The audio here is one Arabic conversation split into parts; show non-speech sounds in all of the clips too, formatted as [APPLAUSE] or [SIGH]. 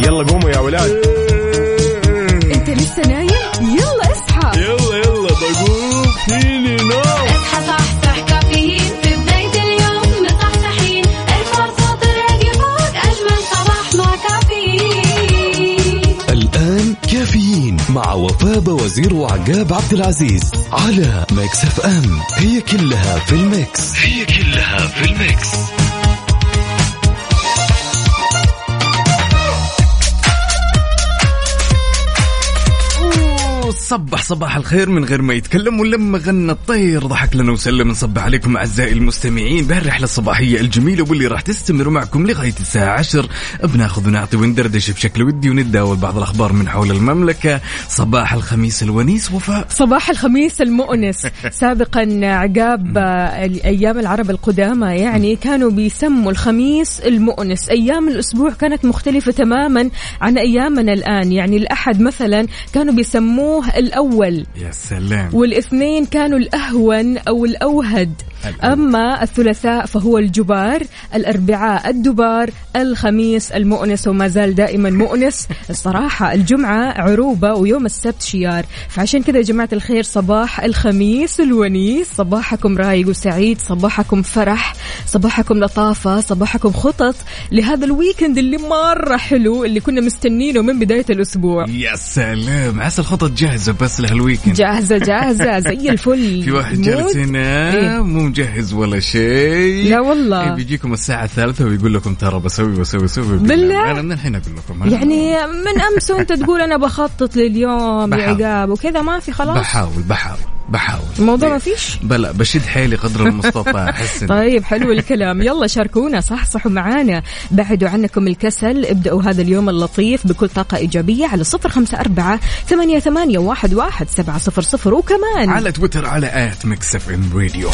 يلا قوموا يا ولاد. انت لسه نايم؟ يلا اصحى. يلا يلا بقوم. فيني نوم اصحى صحصح كافيين. في بداية اليوم مصحصحين الفرصة تراك فوق أجمل صباح مع كافيين. الآن كافيين مع وفاء وزير وعقاب عبد العزيز على ميكس أف أم. هي كلها في الميكس. هي كلها في الميكس. صبح صباح الخير من غير ما يتكلم ولما غنى الطير. ضحك لنا وسلم. نصبح عليكم أعزائي المستمعين بهالرحلة الصباحية الجميلة واللي راح تستمر معكم لغاية الساعة 10 بناخذ ونعطي وندردش بشكل ودي ونتداول بعض الأخبار من حول المملكة. صباح الخميس الونيس. وفاء. صباح الخميس المؤنس. سابقا عقاب آه، أيام العرب القدامى. يعني كانوا بيسموا الخميس المؤنس. أيام الأسبوع كانت مختلفة تماما عن أيامنا الآن. يعني الأحد مثلا كانوا بيسموه الأول. يا سلام. والإثنين كانوا الأهون أو الأوهد. أما الثلاثاء فهو الجبار الأربعاء الدبار الخميس المؤنس وما زال دائما مؤنس. الصراحة الجمعة عروبة ويوم السبت شيار. فعشان كذا يا جماعة الخير صباح الخميس الونيس. صباحكم رايق وسعيد صباحكم فرح صباحكم لطافة صباحكم خطط لهذا ال weekend اللي مرة حلو اللي كنا مستنينه من بداية الأسبوع. يا سلام. عسى الخطط جاهزة بس لهال weekend جاهزة جاهزة [LAUGHS] زي الفل في واحد. جالس هنا إيه؟ مو مجهز ولا شيء لا والله. إيه، بيجيكم الساعة الثالثة ويقول لكم ترى بسوي بسوي بسوي بالله؟ أنا من الحين أقول لكم؟ يعني من أمس وأنت تقول أنا بخطط لليوم يا. عقاب وكذا ما في خلاص بحاول بحاول بحاول. الموضوع إيه. ما فيش؟ بلا بشد حيلي قدر المستطاع [LAUGHS] إن- طيب حلو الكلام. يلا شاركونا صحصحوا معانا. بعدوا عنكم الكسل ابدأوا هذا اليوم اللطيف بكل طاقة إيجابية على صفر خمسة أربعة ثمانية, ثمانية واحد, واحد سبعة صفر صفر. وكمان على تويتر على at ميكس إف إم راديو.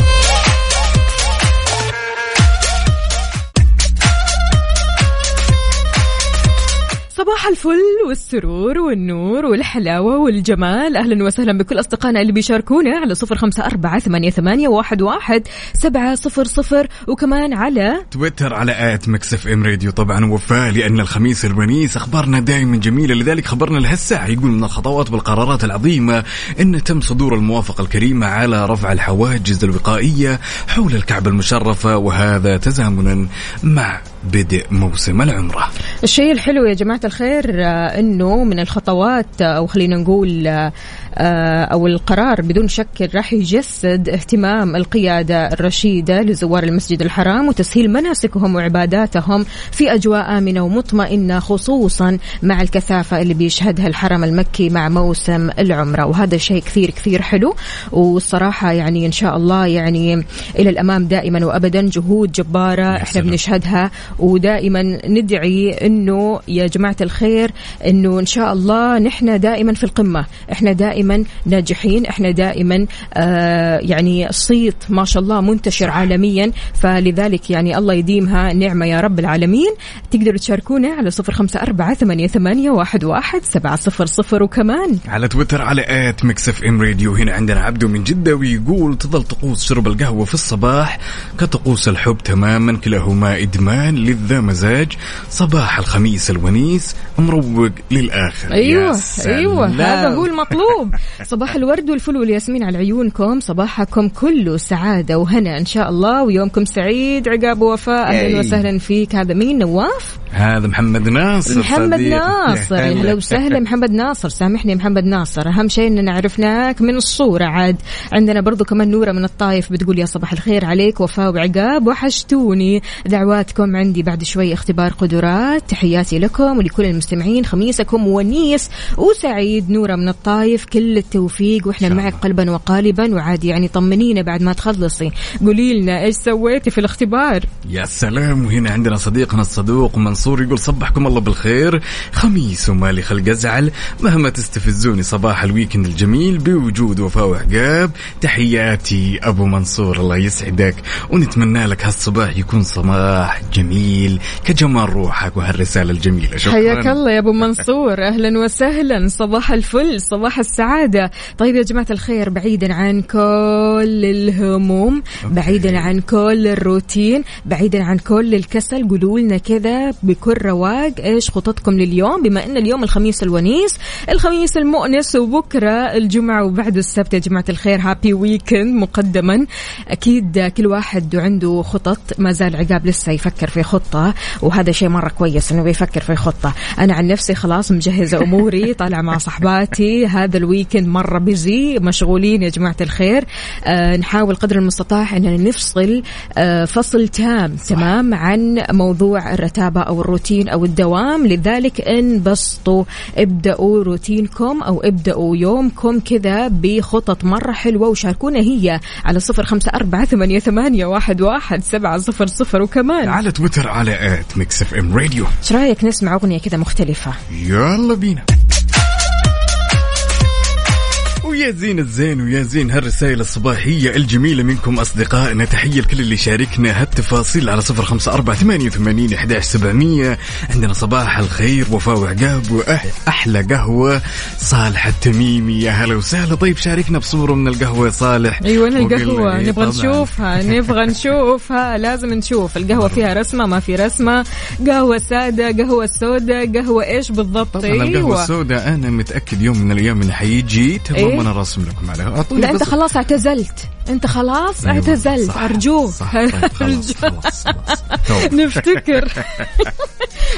صباح الفل والسرور والنور والحلاوة والجمال. أهلا وسهلا بكل أصدقائنا اللي بيشاركونا على صفر خمسة أربعة ثمانية, ثمانية واحد, واحد سبعة صفر صفر. وكمان على تويتر على at ميكس إف إم راديو. طبعا وفاء لأن الخميس الونيس أخبارنا دائما جميلة. لذلك خبرنا لهالساعة يقول من الخطوات والقرارات العظيمة أن تم صدور الموافقة الكريمة على رفع الحواجز الوقائية حول الكعبة المشرفة وهذا تزامنا مع بدء موسم العمرة. الشيء الحلو يا جماعة الخير آه، إنه من الخطوات آه، أو خلينا نقول آه، أو القرار بدون شك راح يجسد اهتمام القيادة الرشيدة لزوار المسجد الحرام وتسهيل مناسكهم وعباداتهم في أجواء آمنة ومطمئنة خصوصا مع الكثافة اللي بيشهدها الحرم المكي مع موسم العمرة. وهذا شيء كثير كثير حلو. والصراحة يعني إن شاء الله يعني إلى الأمام دائما وابدا جهود جبارة إحنا. بنشهدها. ودائما ندعي إنه يا جماعة الخير إنه إن شاء الله نحن دائما في القمة، إحنا دائما ناجحين، إحنا دائما آه يعني صيت ما شاء الله منتشر عالميا. فلذلك يعني الله يديمها نعمة يا رب العالمين، تقدروا تشاركونا على صفر خمسة أربعة ثمانية, ثمانية واحد, واحد سبعة صفر صفر. وكمان على تويتر على at ميكس إف إم راديو. هنا عندنا عبدو من جدة ويقول تظل طقوس شرب القهوة في الصباح كطقوس الحب تماما كلاهما إدمان. لذا مزاج صباح الخميس الونيس مروق للآخر. يا أيوه. أيوه هذا هو المطلوب. [LAUGHS] صباح الورد والفل والياسمين على عيونكم صباحكم كله سعادة وهنا إن شاء الله ويومكم سعيد عقاب وفاء أهلا. وسهلا فيك. هذا مين؟ نواف؟ هذا محمد ناصر محمد صديق. ناصر. يا يا هلا. هلا وسهلا. محمد ناصر سامحني محمد ناصر. أهم شيء إننا عرفناك من الصورة عاد. عندنا برضو كمان نورة من الطايف بتقول يا صباح الخير عليك وفاء وعقاب وحشتوني دعواتكم عندي بعد شوي اختبار قدرات. تحياتي لكم ولكل المستمعين. خميسكم ونيس وسعيد نورة من الطايف. كل التوفيق. وإحنا معك. قلبا وقالبا. وعادي يعني طمنينا بعد ما تخلصي. قولي لنا إيش سويتي في الاختبار؟ يا سلام. وهنا عندنا صديقنا الصدوق منصور يقول صبحكم الله بالخير. خميس ومالي خلق أزعل. مهما تستفزوني صباح ال weekend الجميل بوجود وفاء وعقاب. تحياتي أبو منصور الله يسعدك. ونتمنى لك هالصباح يكون صباح جميل. كجمال روحك وهالرحلة هالرساله الجميلة. شكرا. حياك الله يا أبو منصور. أهلا وسهلا. صباح الفل صباح السعادة. طيب يا جماعة الخير بعيدا عن كل الهموم بعيدا عن كل الروتين بعيدا عن كل الكسل قولوا لنا كذا بكل رواق إيش خططكم لليوم؟ بما إن اليوم الخميس الونيس الخميس المؤنس وبكرة الجمعة وبعد السبت يا جماعة الخير happy weekend مقدما. أكيد كل واحد عنده خطط ما زال عقاب لسه يفكر في خطة وهذا شيء مرة كويس إنه بيفكر في خطه أنا عن نفسي خلاص مجهزة أموري [LAUGHS] طالعة مع صحباتي. هذا ال weekend مرة busy مشغولين يا جماعة الخير. آه نحاول قدر المستطاع إننا نفصل آه فصل تام تمام عن موضوع الرتابة أو الروتين أو الدوام. لذلك انبسطوا ابدأوا روتينكم أو ابدأوا يومكم كذا بخطط مرة حلوة. وشاركونا هي على صفر خمسة أربعة ثمانية, ثمانية واحد, واحد سبعة صفر صفر. وكمان على تويتر على at Mix FM Radio إيش رأيك نسمع أغنية كذا مختلفة؟ يلا بينا. ويا زين الزين ويا زين هالرسائل الصباحية الجميلة منكم أصدقائنا. تحية لكل اللي شاركنا هالتفاصيل على صفر خمسة أربعة ثمانية وثمانين إحداش سبعمية. عندنا صباح الخير وفاء وعقاب وأحلى قهوة صالح التميمي. يا هلا وسهلا. طيب شاركنا بصورة من القهوة يا صالح القهوة. إيه نبغى طبعاً. نشوفها نبغى [LAUGHS] نشوفها. لازم نشوف. القهوة فيها رسمة ما في رسمة. قهوة سادة قهوة سوداء قهوة إيش بالضبط؟ طبعا القهوة أيوه. السوداء أنا متأكد يوم من الأيام إنه حيجي. تمام أنا راسم لكم عليها. لا أنت خلاص اعتزلت. انت خلاص؟ أيوة، اعتزلت أرجوك. طيب. نفتكر.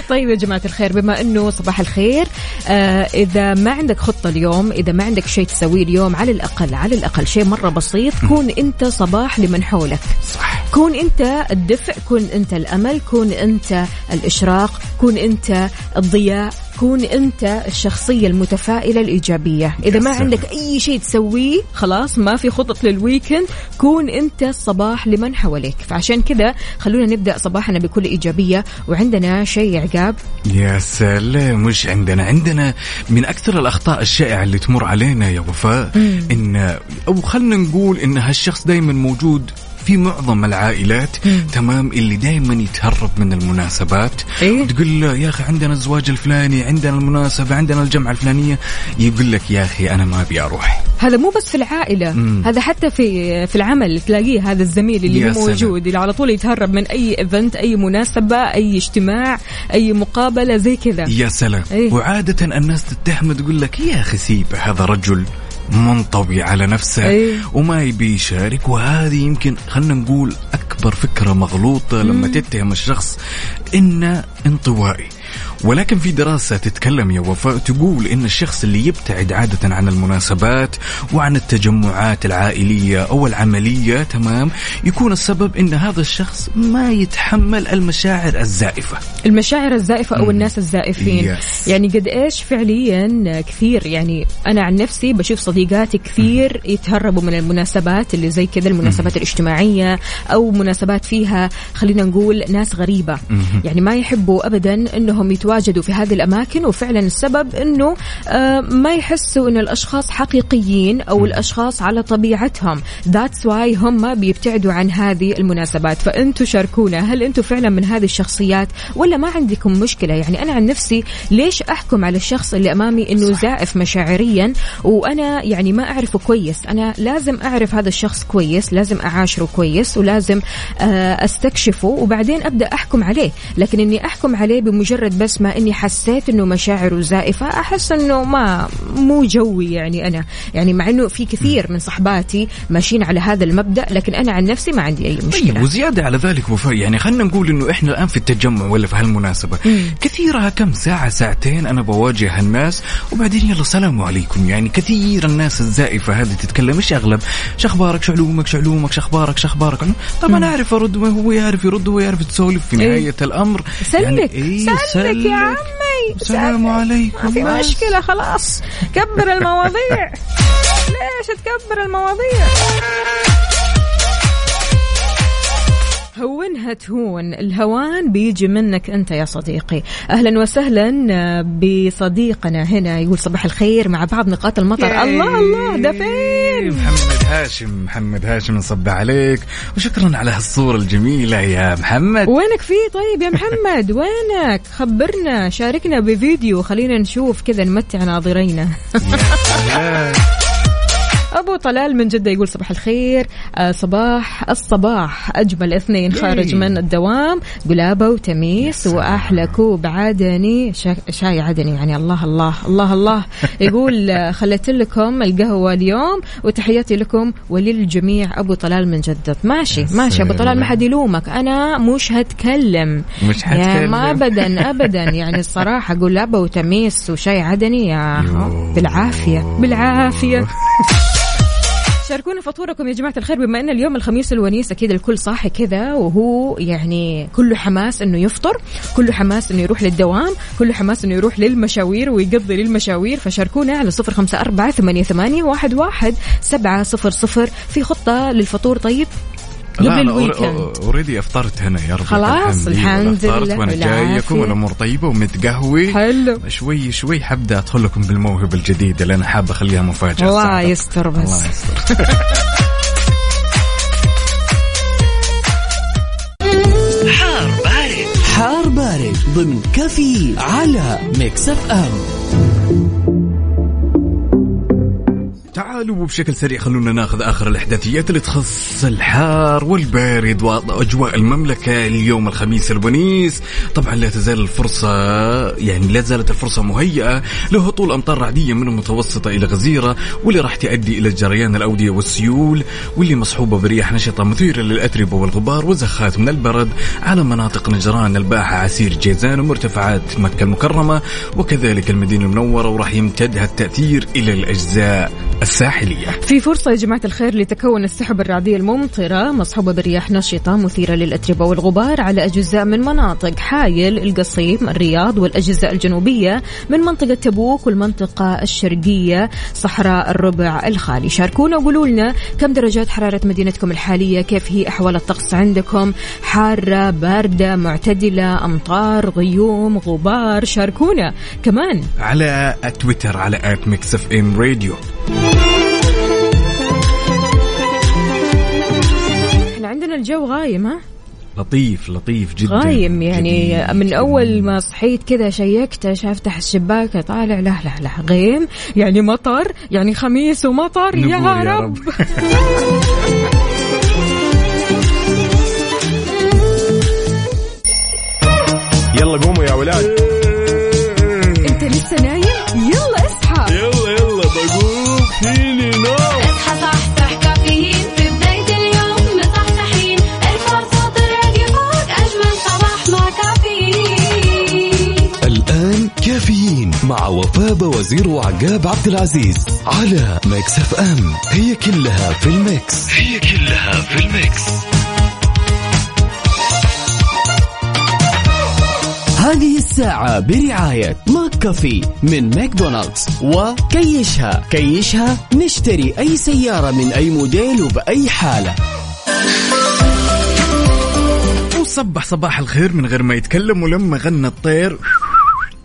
طيب يا جماعة الخير بما أنه صباح الخير آه إذا ما عندك خطة اليوم إذا ما عندك شيء تسويه اليوم على الأقل على الأقل شيء مرة بسيط كون أنت صباح لمن حولك. صح. كون أنت الدفء كون أنت الأمل كون أنت الإشراق كون أنت الضياء كون أنت الشخصية المتفائلة الإيجابية. إذا ما. عندك أي شيء تسويه خلاص ما في خطط للويكند كون أنت الصباح لمن حواليك. فعشان كذا خلونا نبدأ صباحنا بكل إيجابية. وعندنا شيء عقاب. يا سلام مش عندنا؟ عندنا من أكثر الأخطاء الشائعة اللي تمر علينا يا وفاء إن أو خلينا نقول إن هالشخص دائما موجود في معظم العائلات. تمام اللي دائما يتهرب من المناسبات. إيه؟ تقول له يا أخي عندنا الزواج الفلاني عندنا المناسبة عندنا الجمعة الفلانية. يقول لك يا أخي أنا ما أبي أروح. هذا مو بس في العائلة مم. هذا حتى في في العمل تلاقيه هذا الزميل اللي هو. موجود اللي على طول يتهرب من أي ايفنت أي مناسبة أي اجتماع أي مقابلة زي كذا يا سلام إيه؟ وعادة الناس تتهمه تقول لك يا أخي سيبه هذا رجل منطوي على نفسه إيه؟ وما يبي يشارك وهذه يمكن خلينا نقول أكبر فكرة مغلوطة لما تتهم الشخص إنه انطوائي ولكن في دراسة تتكلم يا وفاء تقول إن الشخص اللي يبتعد عادة عن المناسبات وعن التجمعات العائلية أو العملية تمام؟ يكون السبب إن هذا الشخص ما يتحمل المشاعر الزائفة. المشاعر الزائفة أو الناس الزائفين. Yes. يعني قد إيش فعليا كثير؟ يعني أنا عن نفسي بشوف صديقاتي كثير يتهربوا من المناسبات اللي زي كذا المناسبات الاجتماعية أو مناسبات فيها خلينا نقول ناس غريبة. يعني ما يحبوا أبدا أنهم يتواجدوا في هذه الأماكن وفعلا السبب أنه آه، ما يحسوا أن الأشخاص حقيقيين أو الأشخاص على طبيعتهم. That's why هم بيبتعدوا عن هذه المناسبات. فأنتوا شاركونا هل أنتوا فعلا من هذه الشخصيات ولا ما عندكم مشكلة؟ يعني أنا عن نفسي ليش أحكم على الشخص اللي أمامي أنه زائف مشاعريا؟ وأنا يعني ما أعرفه كويس. أنا لازم أعرف هذا الشخص كويس لازم أعاشره كويس ولازم آه، أستكشفه وبعدين أبدأ أحكم عليه. لكن أني أحكم عليه بمجرد بس ما أني حسيت أنه مشاعره زائفة أحس أنه ما مو جوي يعني أنا. يعني مع أنه في كثير من صحباتي ماشيين على هذا المبدأ لكن أنا عن نفسي ما عندي أي طيب مشكلة وزيادة على ذلك وفاء يعني خلينا نقول إنه إحنا الآن في التجمع ولا في هالمناسبة. كثيرها كم ساعة ساعتين أنا بواجه الناس وبعدين يلا سلام عليكم. يعني كثير الناس الزائفة هذه تتكلم إيش أغلب؟ شو أخبارك؟ شو علومك؟ شو علومك؟ شو أخبارك؟ شو أخبارك؟ طبعا أنا أعرف أرد وهو يعرف يرد وهو يعرف تسولف في إيه. نهاية الأمر. سلك إيه، سلك. يا عمي السلام. عليكم ما في. مشكلة خلاص كبر المواضيع [LAUGHS] ليش تكبر المواضيع هونها تهون الهوان بيجي منك أنت يا صديقي. أهلا وسهلا آه، بصديقنا هنا يقول صباح الخير مع بعض نقاط المطر. ياي. الله الله ده فين محمد هاشم محمد هاشم نصب عليك. وشكرا على هالصورة الجميلة يا محمد. وينك فيه طيب يا محمد وينك؟ خبرنا شاركنا بفيديو. خلينا نشوف كذا نمتع ناظرينا. [LAUGHS] أبو طلال من جدة يقول صباح الخير. آه صباح الصباح. أجمل اثنين خارج من الدوام. قلابه وتميس وأحلى كوب عدني. شا- شاي عدني يعني. الله الله الله الله. [LAUGHS] يقول آه، خليت لكم القهوة اليوم وتحياتي لكم وللجميع. أبو طلال من جدة. ماشي ماشي. أبو طلال. ما حد يلومك. أنا مش هتكلم. مش يا حتكلم. ما ابدا [LAUGHS] ابدا. يعني الصراحة قلابه وتميس وشاي عدني. يا يوه. بالعافية بالعافية. [LAUGHS] شاركونا فطوركم يا جماعة الخير بما أن اليوم الخميس الونيس أكيد الكل صاحي كذا وهو يعني كله حماس أنه يفطر كله حماس أنه يروح للدوام كله حماس أنه يروح للمشاوير ويقضي للمشاوير فشاركونا على صفر خمسة أربعة ثمانية, واحد سبعة صفر صفر في خطة للفطور. طيب قبل لا لا ال weekend already أفطرت هنا يا رب خلاص، الحمد لله أفطرت وأنا والعافية. جايكم والامور طيبة ومتقهوي. حلو. شوي شوي حبدأ أدخل لكم بالموهبة الجديدة اللي أنا حاب أخليها مفاجأة. الله. يستر بس. الله يستر. [LAUGHS] حار بارد. حار بارد ضمن كافي على ميكس FM. تعالوا وبشكل سريع خلونا ناخذ آخر الأحداثيات اللي تخص الحار والبارد وأجواء المملكة اليوم الخميس الونيس طبعا لا تزال الفرصة يعني لا زالت الفرصة مهيئة لهطول أمطار رعدية من المتوسطة إلى غزيرة واللي راح تؤدي إلى جريان الأودية والسيول واللي مصحوبة برياح نشطة مثيرة للأتربة والغبار وزخات من البرد على مناطق نجران الباحة عسير جيزان ومرتفعات مكة المكرمة وكذلك المدينة المنورة وراح يمتد هالتاثير إلى الأجزاء. الساحلية. في فرصة يا جماعة الخير لتكون السحب الرعدية الممطرة مصحوبة برياح نشطة مثيرة للأتربة والغبار على أجزاء من مناطق حايل القصيم الرياض والأجزاء الجنوبية من منطقة تبوك والمنطقة الشرقية صحراء الربع الخالي. شاركونا وقولوا لنا كم درجات حرارة مدينتكم الحالية كيف هي أحوال الطقس عندكم؟ حارة باردة معتدلة أمطار غيوم غبار. شاركونا كمان. على تويتر على at Mix FM Radio إحنا عندنا الجو غايم ها لطيف لطيف جدا غايم يعني جديد من. أول ما صحيت كذا شيّكت افتح الشباك طالع لا لا لا غيم يعني مطر يعني خميس ومطر يا, يا رب, رب. يلا قوموا يا ولاد مع وفاء وزير وعقاب عبد العزيز على ميكس FM. هي كلها في ال mix. هي كلها في ال mix. هذه الساعة برعاية ماك كافي من ماكدونالدز وكيشها. كيشها نشتري أي سيارة من أي موديل وبأي حالة. وصبح صباح الخير من غير ما يتكلم ولما غنى الطير.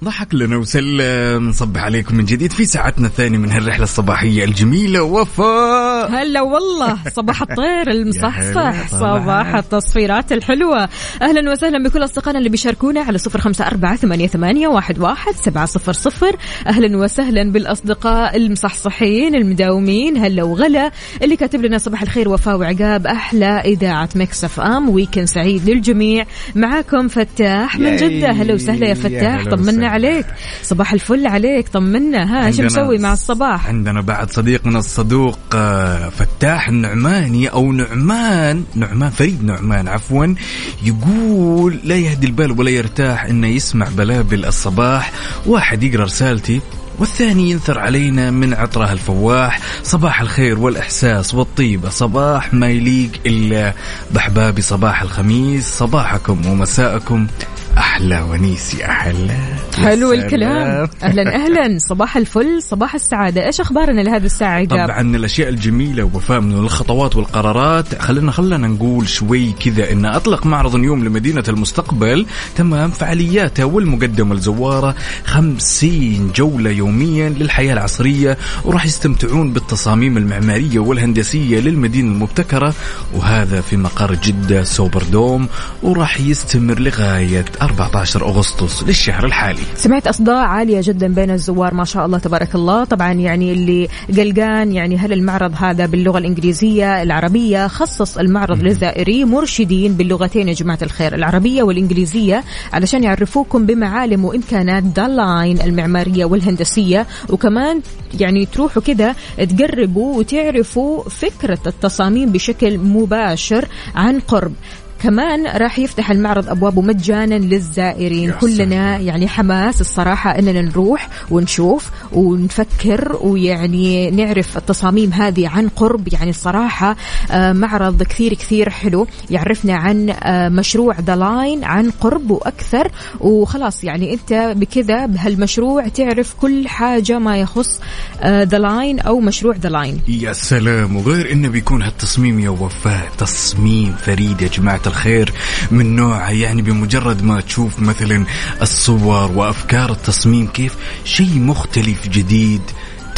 ضحك لنا وسلم نصبح عليكم من جديد في ساعتنا الثانية من هالرحلة الصباحية الجميلة. وفاء! هلا والله صباح الطير [LAUGHS] المصحصح صباح. التصفيرات الحلوة. أهلا وسهلا بكل أصدقائنا اللي بيشاركونا على صفر خمسة أربعة ثمانية, ثمانية واحد, واحد سبعة صفر صفر. أهلا وسهلا بالأصدقاء المصحصحين المداومين. هلا وغلا اللي كاتب لنا صباح الخير وفاء وعقاب أحلى إذاعة مكسف أم. ويكند سعيد للجميع. معاكم فتاح من. جدة. هلا وسهلا يا يا فتاح طمنا. عليك. صباح الفل عليك. طمنا. ها إيش مسوي مع الصباح؟ عندنا بعد صديقنا الصدوق آه، فتاح النعماني أو نعمان نعمان فريد نعمان عفوا يقول لا يهدي البال ولا يرتاح إنه يسمع بلابل الصباح. واحد يقرأ رسالتي والثاني ينثر علينا من عطره الفواح. صباح الخير والإحساس والطيبة. صباح ما يليق إلا بأحبابي. صباح الخميس. صباحكم ومساءكم أحلى أحلى. ونيس يا حلا حلو. الكلام. أهلا أهلا. صباح الفل صباح السعادة. إيش أخبارنا لهذه الساعة عقاب طبعا الأشياء الجميلة ووفاء من الخطوات والقرارات. خلينا خلينا نقول شوي كذا إن أطلق معرض نيوم لمدينة المستقبل. تمام فعالياته والمقدمه لزواره 50 جولة يوميا للحياة العصرية وراح يستمتعون بالتصاميم المعمارية والهندسية للمدينة المبتكرة وهذا في مقر جدة Super Dome وراح يستمر لغاية 14 أغسطس للشهر الحالي. سمعت أصداء عالية جدا بين الزوار ما شاء الله تبارك الله. طبعا يعني اللي قلقان يعني هل المعرض هذا باللغة الإنجليزية العربية؟ خصص المعرض للزائرين مرشدين باللغتين يا جماعة الخير العربية والإنجليزية علشان يعرفوكم بمعالم وامكانات ذا لاين المعمارية والهندسية. وكمان يعني تروحوا كده تقربوا وتعرفوا فكرة التصاميم بشكل مباشر عن قرب. كمان راح يفتح المعرض ابوابه مجانا للزائرين. كلنا. يعني حماس الصراحة إننا نروح ونشوف ونفكر ويعني نعرف التصاميم هذه عن قرب. يعني الصراحة آه، معرض كثير كثير حلو. يعرفنا عن آه، مشروع ذا لاين عن قرب وأكثر. وخلاص يعني أنت بكذا بهالمشروع تعرف كل حاجة ما يخص The Line أو مشروع The Line يا سلام. وغير إنه بيكون هالتصميم يا وفاء تصميم فريد يا جماعة الخير من نوعه يعني بمجرد ما تشوف مثلا الصور وأفكار التصميم كيف شيء مختلف جديد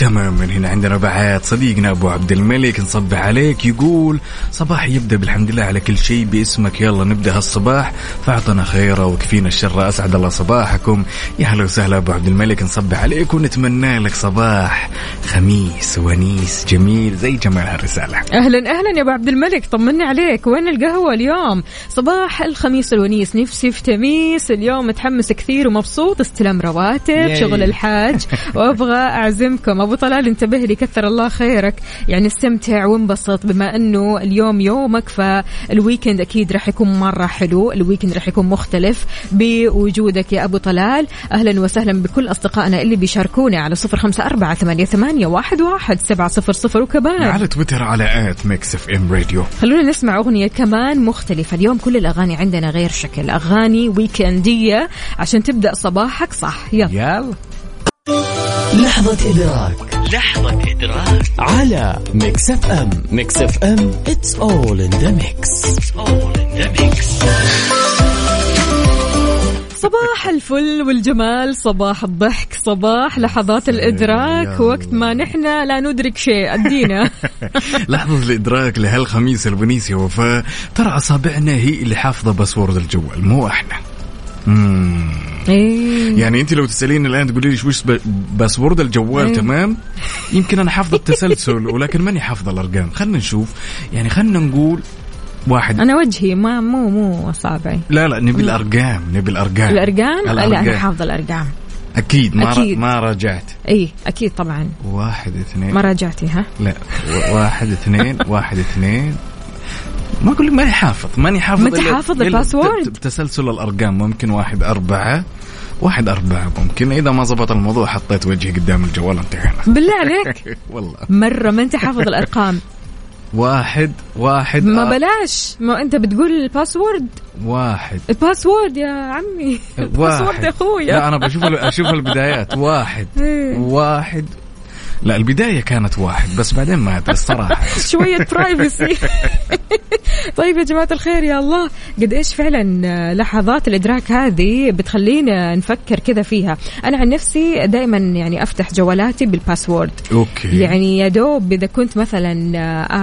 تماما هنا عندنا بعد صديقنا أبو عبد الملك نصبح عليك يقول صباح يبدأ بالحمد لله على كل شيء باسمك يلا نبدأ هالصباح فأعطنا خيره وكفينا الشر أسعد الله صباحكم. يا هلا وسهلا أبو عبد الملك نصبح عليك ونتمنى لك صباح خميس ونيس جميل زي جمال هالرسالة. أهلا أهلا يا أبو عبد الملك طمني عليك وين القهوة اليوم؟ صباح الخميس الونيس نفسي في تميس اليوم متحمس كثير ومبسوط استلم رواتب ياي. شغل الحاج [LAUGHS] وأبغى أعزمكم. أبو طلال انتبه لي كثر الله خيرك. يعني استمتع وانبسط بما أنه اليوم يومك فال weekend أكيد راح يكون مرة حلو. ال weekend راح يكون مختلف بوجودك يا أبو طلال. أهلا وسهلا بكل أصدقائنا اللي بيشاركونا على صفر خمسة أربعة ثمانية, ثمانية واحد, واحد سبعة صفر صفر وكمان. على تويتر على at Mix FM Radio. خلونا نسمع أغنية كمان مختلفة. اليوم كل الأغاني عندنا غير شكل. أغاني weekendية عشان تبدأ صباحك صح. يلا. يلا. لحظة إدراك لحظة إدراك على Mix FM. Mix FM it's all in the mix. صباح الفل والجمال صباح الضحك صباح لحظات الإدراك. وقت ما نحن لا ندرك شيء أدينا. [LAUGHS] لحظة الإدراك لهالخميس الونيس يا وفاء ترى أصابعنا هي اللي حافظة password الجوال مو إحنا. مم. إيه. يعني انت لو تسأليني الآن تقولي لي وش password الجوال إيه. تمام؟ يمكن أنا حافظ التسلسل ولكن ماني حافظ الأرقام. خلينا نشوف. يعني خلينا نقول واحد. أنا وجهي ما مو مو أصابعي لا لا نبي الأرقام نبي الأرقام. الأرقام؟ لا أنا الأرقام. حافظة الأرقام. أكيد ما أكيد. ما راجعت. إيه أكيد طبعا. واحد اثنين. ما راجعتي ها؟ لا واحد اثنين واحد اثنين. ما أقول لك ماني حافظ ماني حافظ ما إلا- حافظ الباسورد. ت- ت- تسلسل الأرقام ممكن واحد أربعة واحد أربعة ممكن. إذا ما زبط الموضوع حطيت وجهي قدام الجوال انتهينا. بالله [LAUGHS] عليك. والله. مرة ما أنت حافظ الأرقام. [LAUGHS] واحد واحد ما آه، بلاش. ما أنت بتقول ال password. واحد. ال password يا عمي. [LAUGHS] ال password يا أخويا. لا أنا بشوف أشوف البدايات. واحد. إيه. واحد لا البداية كانت واحد بس بعدين ما أدري الصراحة. [LAUGHS] شوية privacy [LAUGHS] طيب يا جماعة الخير يا الله قد إيش فعلا لحظات الإدراك هذه بتخلينا نفكر كذا فيها؟ أنا عن نفسي دائما يعني أفتح جوالاتي بال password. okay. يعني يا دوب إذا كنت مثلا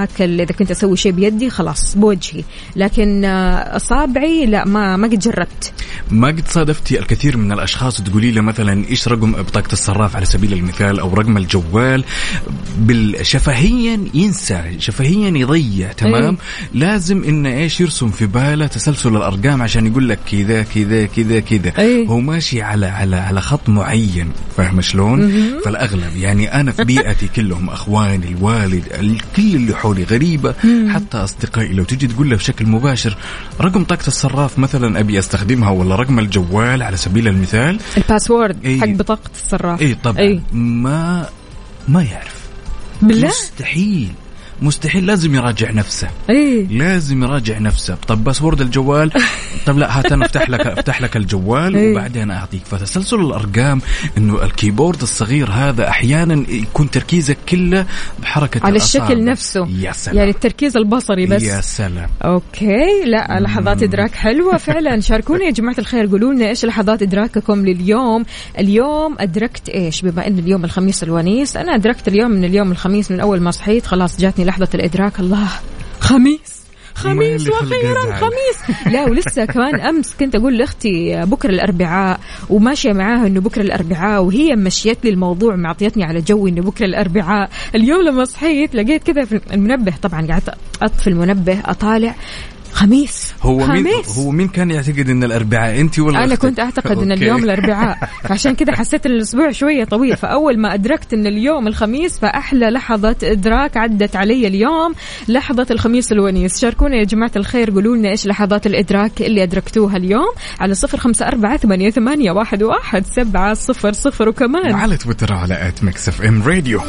آكل إذا كنت أسوي شيء بيدي خلاص بوجهي. لكن اصابعي لا ما ما قد جربت. ما قد صادفتي الكثير من الأشخاص تقولي له مثلا إيش رقم بطاقه الصراف على سبيل المثال أو رقم الجوال؟ بالشفهيا ينسى شفهيا يضيع تمام؟ أي. لازم إنه إيش يرسم في باله تسلسل الأرقام عشان يقول لك كذا كذا كذا كذا. أي. هو ماشي على على على خط معين فاهم شلون؟ فالأغلب يعني أنا في بيئتي [LAUGHS] كلهم أخواني الوالد ال- كل اللي حولي غريبة حتى أصدقائي. لو تجي تقول له بشكل مباشر رقم بطاقة الصراف مثلا أبي أستخدمها ولا رقم الجوال على سبيل المثال؟ ال password إيه. حق بطاقة الصراف. اي طبعا. إيه. ما ما يعرف. بالله؟ مستحيل. مستحيل لازم يراجع نفسه. إيه. لازم يراجع نفسه. طب password الجوال؟ [LAUGHS] طب لا هات أنا أفتح لك أفتح لك الجوال إيه. وبعدين أعطيك فتسلسل الأرقام. إنه ال keyboard الصغير هذا أحيانا يكون تركيزك كله بحركة على الأصابع. الشكل نفسه. يا سلام. يعني التركيز البصري بس. يا سلام. okay. لا لحظات إدراك حلوة فعلا. [LAUGHS] شاركونا يا جماعة الخير. قولوا لنا إيش لحظات إدراككم لليوم. اليوم أدركت إيش؟ بما إن اليوم الخميس الونيس أنا أدركت اليوم من اليوم الخميس من أول ما صحيت خلاص جاتني لحظة الإدراك. الله. خميس. خميس وأخيرا؟ خميس. لا ولسه كمان أمس كنت أقول لأختي بكرة الأربعاء وماشية معاها إنه بكرة الأربعاء وهي مشيت لي الموضوع معطيتني على جو إنه بكرة الأربعاء. اليوم لما صحيت لقيت كذا في المنبه طبعا قعدت أطفي المنبه أطالع. خميس. هو مين خميس. هو مين كان يعتقد إن الأربعاء؟ أنت ولا أنا أختك؟ كنت أعتقد إن. اليوم الأربعاء. [LAUGHS] فعشان كذا حسيت إن الأسبوع شوية طويل. فأول ما أدركت إن اليوم الخميس فأحلى لحظة إدراك عدت علي اليوم لحظة الخميس الونيس. شاركونا يا جماعة الخير قولوا لنا إيش لحظات الإدراك اللي أدركتوها اليوم على صفر خمسة أربعة ثمانية, ثمانية واحد, واحد سبعة صفر صفر. وكمان وعلى تويتر على at Mix FM Radio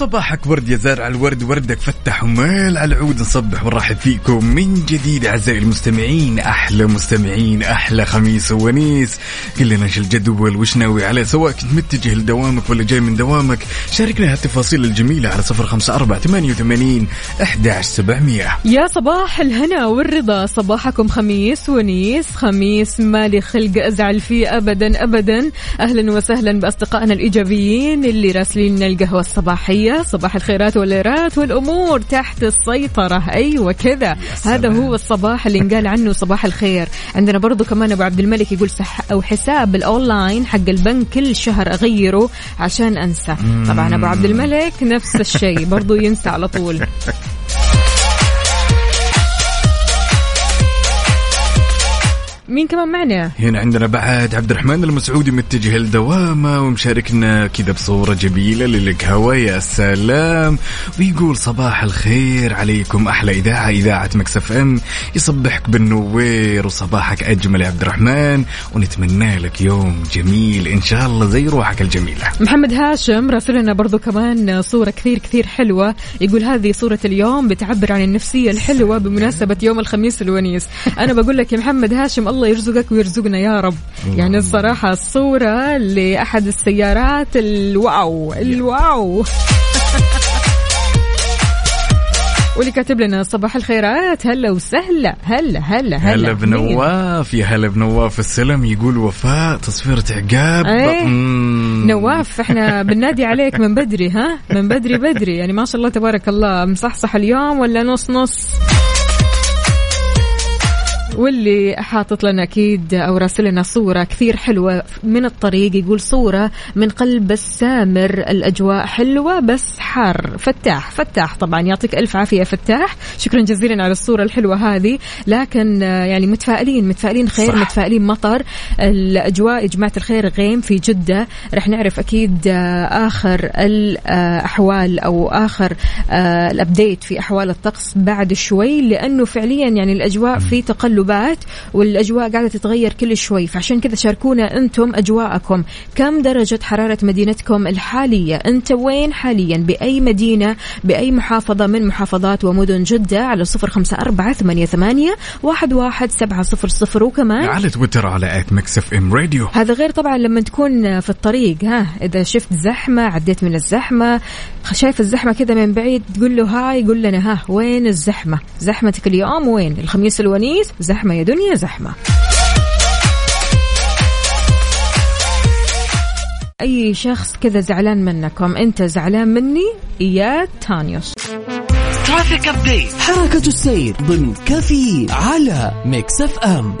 وصباحك ورد يا زارع الورد وردك فتح ومال على العود نصبح ونرحب فيكم من جديد. أعزائي المستمعين أحلى مستمعين أحلى خميس ونيس قل لنا إيش الجدول وش ناوي عليه؟ سواء كنت متجه لدوامك ولا جاي من دوامك شاركنا هالتفاصيل الجميلة على صفر خمسة أربعة ثمانية وثمانين أحد سبعمية. يا صباح الهنا والرضا صباحكم خميس ونيس خميس مالي خلق أزعل فيه ابدا ابدا. أهلا وسهلا بأصدقائنا الإيجابيين اللي راسلين لنا القهوة الصباحيه صباح الخيرات والليرات والأمور تحت السيطرة. أيوه كذا. هذا هو الصباح اللي انقال عنه صباح الخير. عندنا برضو كمان أبو عبد الملك يقول صح أو حساب الأونلاين حق البنك كل شهر أغيره عشان أنسى. طبعا أبو عبد الملك نفس الشيء برضو ينسى على طول. [LAUGHS] مين كمان معنا؟ هنا عندنا بعد عبد الرحمن المسعودي متجه لدوامه ومشاركنا كذا بصورة جميلة للقهوة يا سلام. ويقول صباح الخير عليكم. أحلى إذاعة إذاعة Mix FM. يصبحك بالنوير وصباحك أجمل يا عبد الرحمن. ونتمنى لك يوم جميل. إن شاء الله زي روحك الجميلة. محمد هاشم راسلنا برضو كمان صورة كثير كثير حلوة. يقول هذه صورة اليوم بتعبر عن النفسية الحلوة بمناسبة يوم الخميس الونيس. أنا بقول لك يا محمد هاشم الله يرزقك ويرزقنا يا رب. يعني الصراحة الصورة لأحد السيارات الواو الواو. [LAUGHS] واللي كاتب لنا صباح الخيرات هلا وسهلا هلا هلا هلا. هلا؟ بنواف يا هلا بنواف السلام يقول وفاء تصفيرة عقاب. مم. نواف إحنا بننادي عليك من بدري ها؟ من بدري بدري. يعني ما شاء الله تبارك الله مصحصح اليوم ولا نص نص؟ واللي حاطط لنا أكيد أو راسل لنا صورة كثير حلوة من الطريق يقول صورة من قلب السامر الأجواء حلوة بس حار. فتاح فتاح طبعا يعطيك ألف عافية فتاح. شكرا جزيلا على الصورة الحلوة هذه. لكن يعني متفائلين متفائلين خير صح. متفائلين مطر. الأجواء يا جماعة الخير غيم في جدة. رح نعرف أكيد آه، آخر الأحوال أو آخر آه، الأبديت في أحوال الطقس بعد شوي لأنه فعليا يعني الأجواء في تقلبات والأجواء قاعدة تتغير كل شوي. فعشان كذا شاركونا أنتم أجواءكم. كم درجة حرارة مدينتكم الحالية؟ أنت وين حاليا؟ بأي مدينة؟ بأي محافظة من محافظات ومدن جدة؟ على صفر خمسة أربعة ثمانية ثمانية واحد واحد سبعة صفر صفر. وكمان على تويتر على at Mix FM Radio هذا غير طبعا لما تكون في الطريق ها. إذا شفت زحمة عديت من الزحمة شايف الزحمة كذا من بعيد تقول له هاي يقول لنا ها وين الزحمة؟ زحمتك اليوم وين؟ الخميس الونيس زحمة يا دنيا زحمة. أي شخص كذا زعلان منكم أنت زعلان مني؟ يا تانيوس. traffic update حركة السير ضمن كافيين على Mix FM.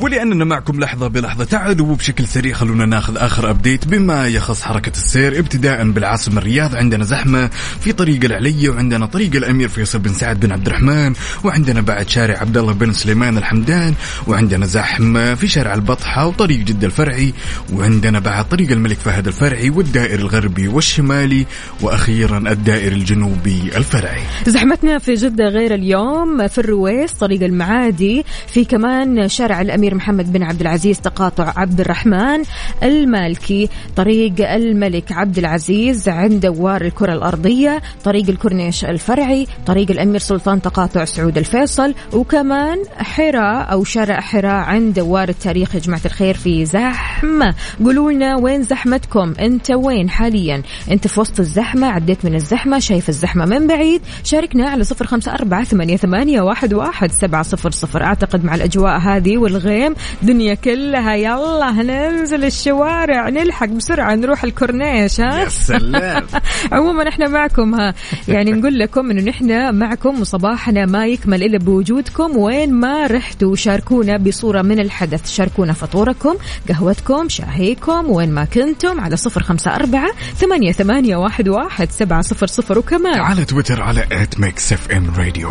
ولأننا معكم لحظة بلحظة. تعالوا وبشكل سريع خلونا ناخذ آخر update بما يخص حركة السير. ابتداء بالعاصمة الرياض عندنا زحمة في طريق العلية وعندنا طريق الأمير فيصل بن سعد بن عبد الرحمن وعندنا بعد شارع عبد الله بن سليمان الحمدان وعندنا زحمة في شارع البطحة وطريق جدة الفرعي وعندنا بعد طريق الملك فهد الفرعي والدائر الغربي والشمالي وأخيرا الدائر الجنوبي الفرعي. زحمتنا في جدة غير اليوم في الرويس طريق المعادي في كمان شارع الأمير محمد بن عبد العزيز تقاطع عبد الرحمن المالكي طريق الملك عبد العزيز عند دوار الكرة الأرضية طريق الكورنيش الفرعي طريق الأمير سلطان تقاطع سعود الفيصل وكمان حراء أو شارع حراء عند دوار التاريخ يا جماعة الخير في زحمة. قولوا لنا وين زحمتكم؟ أنت وين حاليا؟ أنت في وسط الزحمة عديت من الزحمة شايف الزحمة من بعيد؟ شاركنا على صفر خمسة أربعة ثمانية, واحد, واحد سبعة صفر صفر. أعتقد مع الأجواء هذه والغيم دنيا كلها يلا ننزل الشوارع نلحق بسرعة نروح الكورنيش ها؟ يا سلام. [LAUGHS] عموما إحنا معكم ها؟ يعني نقول لكم إنه نحن معكم وصباحنا ما يكمل إلا بوجودكم وين ما رحتوا شاركونا بصورة من الحدث. شاركونا فطوركم قهوتكم شاهيكم وين ما كنتم على صفر خمسة أربعة ثمانية, ثمانية واحد, واحد سبعة صفر صفر وكمان. على تويتر على at Mix FM Radio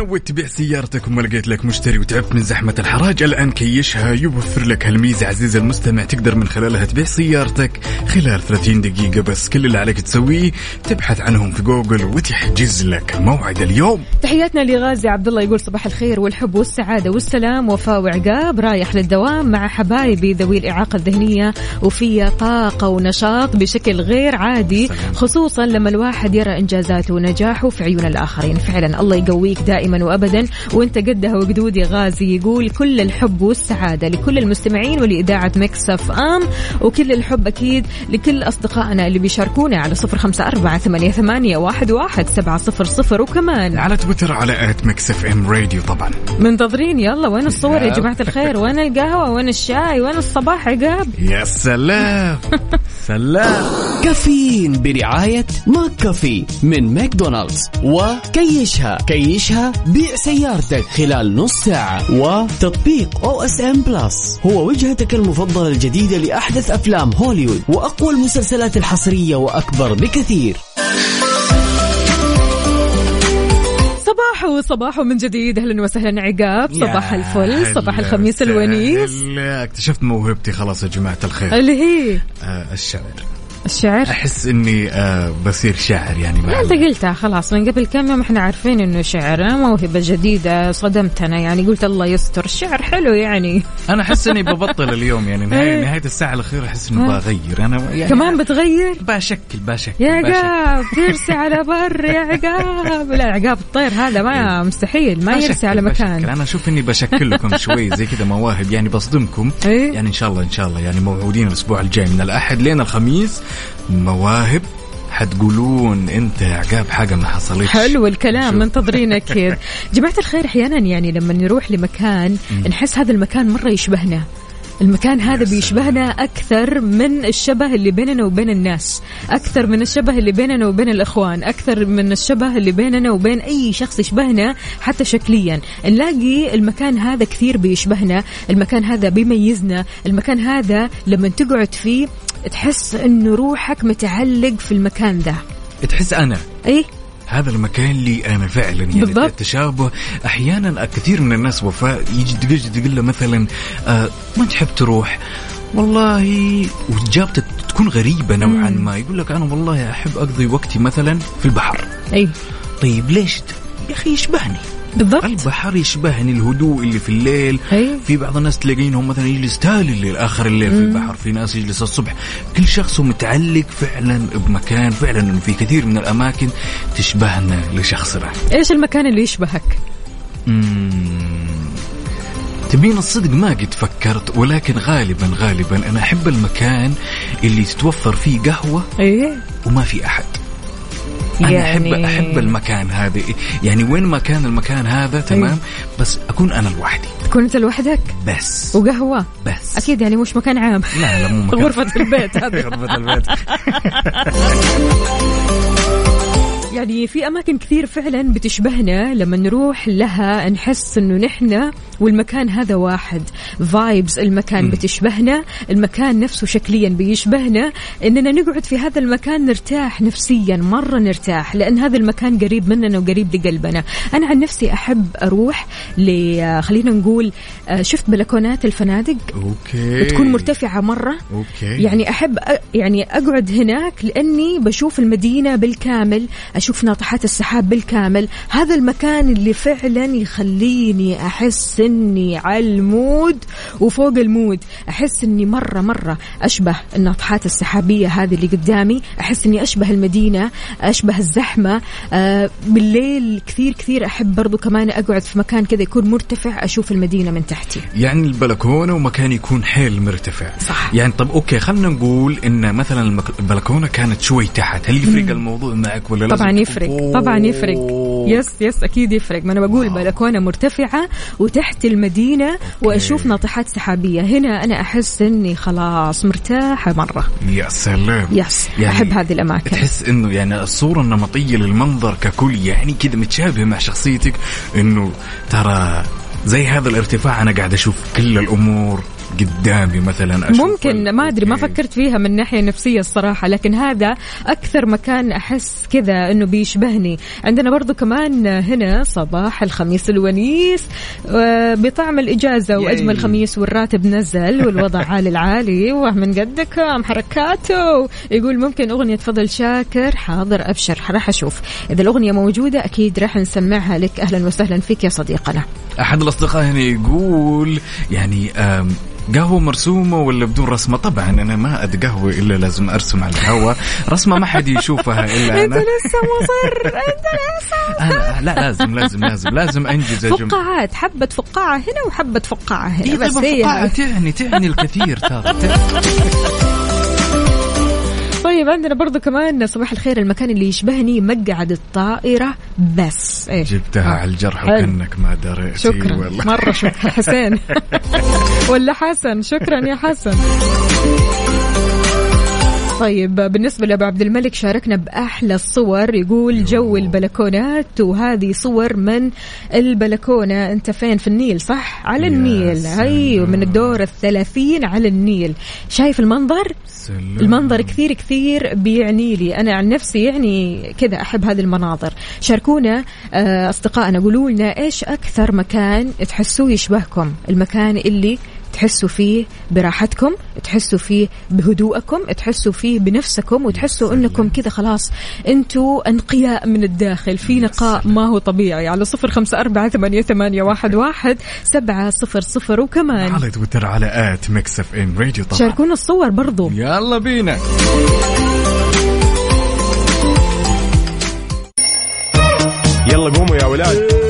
نويت تبيع سيارتك وما لقيت لك مشتري وتعبت من زحمة الحراج. الآن كيشها يوفر لك هالميزة عزيزي المستمع. تقدر من خلالها تبيع سيارتك خلال 30 دقيقة بس. كل اللي عليك تسويه تبحث عنهم في جوجل وتحجز لك موعد اليوم. تحياتنا لغازي عبد الله يقول صباح الخير والحب والسعادة والسلام وفاء وعقاب رايح للدوام مع حبايبي ذوي الإعاقة الذهنية وفي طاقة ونشاط بشكل غير عادي. خصوصا لما الواحد يرى إنجازاته ونجاحه في عيون الآخرين. فعلا الله يقويك دائما. وابدا. وإنت قدها وقدود يا غازي يقول كل الحب والسعادة لكل المستمعين ولإذاعة Mix FM وكل الحب أكيد لكل أصدقائنا اللي بيشاركونا على صفر خمسة أربعة ثمانية, ثمانية واحد, واحد سبعة صفر صفر. وكمان على تويتر على at Mix FM Radio طبعا. منتظرين. يلا وين الصور يا جماعة الخير؟ وين القهوة؟ وين الشاي؟ وين الصباح عقاب؟ يا سلام. [LAUGHS] سلام. كافيين برعاية McCafé من ماكدونالدز. وكيشها. كيشها بيع سيارتك خلال نص ساعة. وتطبيق OSN Plus هو وجهتك المفضلة الجديدة لأحدث أفلام هوليوود وأقوى المسلسلات الحصرية وأكبر بكثير. صباح وصباح من جديد. أهلا وسهلا عقاب. صباح الفل صباح الخميس. الونيس. اكتشفت موهبتي خلاص يا جماعة الخير. اللي هي؟ آه الشعر. الشعر؟ أحس إني آه بصير شاعر يعني مع أنت قلتها خلاص. من قبل كم يوم إحنا عارفين إنه شعر موهبة جديدة صدمتنا يعني. قلت الله يستر الشعر حلو يعني. أنا أحس إني ببطل [LAUGHS] اليوم يعني. نهاية إيه. نهاية الساعة الأخيرة أحس إنه ها. بغير. أنا يعني كمان بتغير؟ بشكل بشكل يا. عقاب ترسي على [LAUGHS] بر يا عقاب. لا عقاب الطير هذا ما مستحيل ما يرسي على بشكل. مكان. أنا أشوف إني بشكل لكم [LAUGHS] شوي زي كذا مواهب يعني بصدمكم. إيه. يعني إن شاء الله إن شاء الله يعني موعودين الأسبوع الجاي من الأحد لين الخميس. مواهب حتقولون انت يا عقاب حاجة ما حصلتش. حلو الكلام. منتظرين أكيد. [LAUGHS] جماعة الخير أحيانا يعني لما نروح لمكان نحس هذا المكان مرة يشبهنا. المكان هذا بيشبهنا أكثر من الشبه اللي بيننا وبين الناس. أكثر من الشبه اللي بيننا وبين الإخوان. أكثر من الشبه اللي بيننا وبين أي شخص يشبهنا حتى شكليا. نلاقي المكان هذا كثير بيشبهنا. المكان هذا بيميزنا. المكان هذا لما تقعد فيه تحس أنه روحك متعلق في المكان ذا تحس أنا؟ أي. هذا المكان لي أنا فعلا يعني بالضبط. التشابه. أحيانا كثير من الناس وفاء يجي تقول له مثلا آه ما تحب تروح؟ والله واجابته تكون غريبة نوعا ما. يقول لك أنا والله أحب أقضي وقتي مثلا في البحر. أي. طيب ليش؟ يا أخي يشبهني. بالضبط. البحر يشبهني الهدوء اللي في الليل. أي. في بعض الناس تلاقينهم مثلا يجلس تالي الليل آخر الليل في البحر في ناس يجلس الصبح. كل شخص متعلق فعلا بمكان فعلا في كثير من الأماكن تشبهنا لشخصنا إيش المكان اللي يشبهك؟ مم. تبين الصدق ما قد فكرت ولكن غالبا غالبا أنا أحب المكان اللي تتوفر فيه قهوة إيه. وما في أحد. أنا يعني- احب أحب المكان هذا يعني وين ما كان المكان هذا؟ تمام. بس أكون أنا لوحدي. تكون أنت لوحدك؟ بس. وقهوة؟ بس. أكيد يعني مش مكان عام. لا لا مو مكان. [LAUGHS] غرفة البيت هذه. [LAUGHS] غرفة البيت. [LAUGHS] يعني في أماكن كثير فعلا بتشبهنا لما نروح لها نحس إنه نحن والمكان هذا واحد. vibes المكان بتشبهنا المكان نفسه شكليا بيشبهنا. إننا نقعد في هذا المكان نرتاح نفسيا مرة نرتاح لأن هذا المكان قريب مننا وقريب لقلبنا. أنا عن نفسي أحب أروح ل خلينا نقول آه، شفت بلكونات الفنادق؟ okay. بتكون مرتفعة مرة. okay. يعني أحب أ- يعني أقعد هناك لأني بشوف المدينة بالكامل. أشوف ناطحات السحاب بالكامل. هذا المكان اللي فعلا يخليني أحس أني على ال mood وفوق ال mood. أحس أني مرة مرة أشبه الناطحات السحابية هذه اللي قدامي. أحس أني أشبه المدينة أشبه الزحمة. آه بالليل كثير كثير أحب برضو كمان أقعد في مكان كذا يكون مرتفع أشوف المدينة من تحتي. يعني البلكونة ومكان يكون حيل مرتفع. صح. يعني طب okay خلينا نقول إن مثلا البلكونة كانت شوي تحت. هل يفرق الموضوع معك ولا لازم طبعا يفرق؟ طبعا يفرق. yes yes أكيد يفرق. ما أنا بقول بلكونة مرتفعة وتحت المدينة وأشوف ناطحات سحابية. هنا أنا أحس إني خلاص مرتاحة مرة. يا سلام. yes أحب هذه الأماكن. تحس إنه يعني الصورة النمطية للمنظر ككل يعني كذا متشابهه مع شخصيتك إنه ترى زي هذا الارتفاع أنا قاعد أشوف كل الأمور. قدامي مثلا أشوف ممكن ما أدري ما. فكرت فيها من ناحية نفسية الصراحة لكن هذا أكثر مكان أحس كذا إنه بيشبهني. عندنا برضو كمان هنا صباح الخميس الونيس آه، بطعم الإجازة وأجمل خميس والراتب نزل والوضع [LAUGHS] عالي العالي ومن قدكم حركاته. يقول ممكن أغنية فضل شاكر حاضر أبشر راح أشوف. إذا الأغنية موجودة أكيد راح نسمعها. لك أهلا وسهلا فيك يا صديقنا. أحد الأصدقاء هنا يقول يعني قهوة مرسومة ولا بدون رسمة؟ طبعا أنا ما أتقهوى إلا لازم أرسم على الهواء، رسمة ما حد يشوفها إلا [LAUGHS] أنت أنا. لسه مصر أنت لسه أنا لا لازم لازم لازم لازم أنجز يا. فقاعات حبة فقاعة هنا وحبة فقاعة هنا إيه بس هي فقاعة تعني تعني الكثير ترى [LAUGHS] طيب عندنا برضو كمان صباح الخير المكان اللي يشبهني مقعد الطائرة. بس إيه. جبتها آه. على الجرح. وكأنك ما دريت شكرا. والله. مرة شكرا. حسين. [LAUGHS] ولا حسن؟ شكرا يا حسن. طيب بالنسبة لأبو عبد الملك شاركنا بأحلى الصور. يقول جو البلكونات وهذه صور من البلكونة. أنت فين؟ في النيل صح؟ على النيل. أيوة من الدور الثلاثين على النيل. شايف المنظر؟ سلام. المنظر كثير كثير بيعني لي. أنا عن نفسي يعني كذا أحب هذه المناظر. شاركونا آه، أصدقائنا. قولوا لنا إيش أكثر مكان تحسوه يشبهكم؟ المكان اللي تحسوا فيه براحتكم تحسوا فيه بهدوءكم تحسوا فيه بنفسكم وتحسوا إنكم كذا خلاص أنتوا أنقياء من الداخل. في نقاء ما هو طبيعي. على صفر خمسة أربعة ثمانية, ثمانية واحد, واحد سبعة صفر صفر. وكمان على تويتر على at Mix FM Radio طبعا. شاركونا الصور برضو. يلا بينا. يلا قوموا يا ولاد.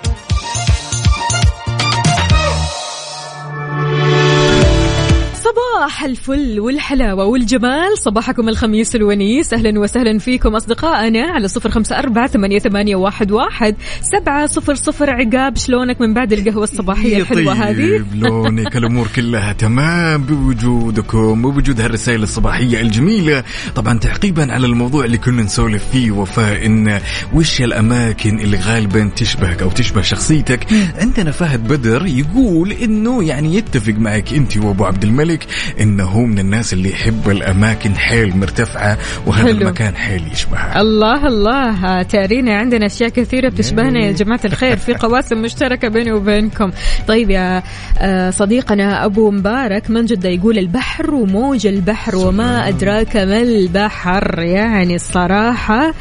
صباح الفل والحلاوة والجمال. صباحكم الخميس الونيس. أهلا وسهلا فيكم أصدقائنا على صفر خمسة أربعة ثمانية, ثمانية واحد, واحد. سبعة صفر صفر عقاب شلونك من بعد القهوة الصباحية الحلوة هذه؟ طيب لونك الأمور كلها تمام بوجودكم وبوجود هالرسائل الصباحية الجميلة. طبعا تعقيبا على الموضوع اللي كنا نسولف فيه وفاء إن وش الاماكن اللي غالبا تشبهك أو تشبه شخصيتك؟ عندنا فهد بدر يقول إنه يعني يتفق معك أنت وأبو عبد الملك إنه هو من الناس اللي يحب الأماكن حيل مرتفعة وهذا حلو. المكان حيل يشبهها. الله الله. تأرينا عندنا أشياء كثيرة بتشبهنا يا جماعة الخير. في [LAUGHS] قواسم مشتركة بيني وبينكم. طيب يا آه، صديقنا أبو مبارك من جدة يقول البحر وموج البحر وما أدراك ما البحر. يعني الصراحة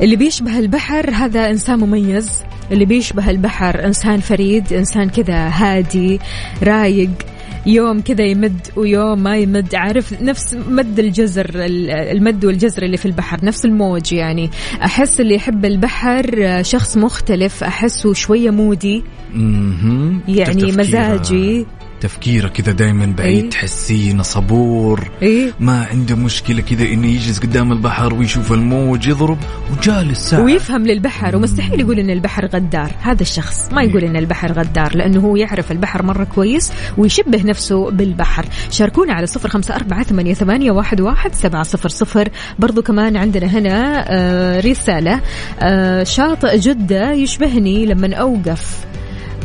اللي بيشبه البحر هذا إنسان مميز. اللي بيشبه البحر إنسان فريد إنسان كذا هادي رايق. يوم كذا يمد ويوم ما يمد عارف نفس مد الجزر ال- المد والجزر اللي في البحر نفس الموج يعني. أحس اللي يحب البحر شخص مختلف أحسه شوية مودي. يعني مزاجي. تفكيره كذا دائما بعيد إيه. تحسينه صبور. إيه. ما عنده مشكلة كذا إنه يجلس قدام البحر ويشوف الموج يضرب وجالس ساعة. ويفهم للبحر ومستحيل يقول إن البحر غدار. هذا الشخص ما يقول إن البحر غدار لأنه هو يعرف البحر مرة كويس ويشبه نفسه بالبحر. شاركونا على صفر خمسة أربعة ثمانية, ثمانية واحد, واحد سبعة صفر صفر. برضو كمان عندنا هنا آه رسالة آه شاطئ جدة يشبهني لما أوقف.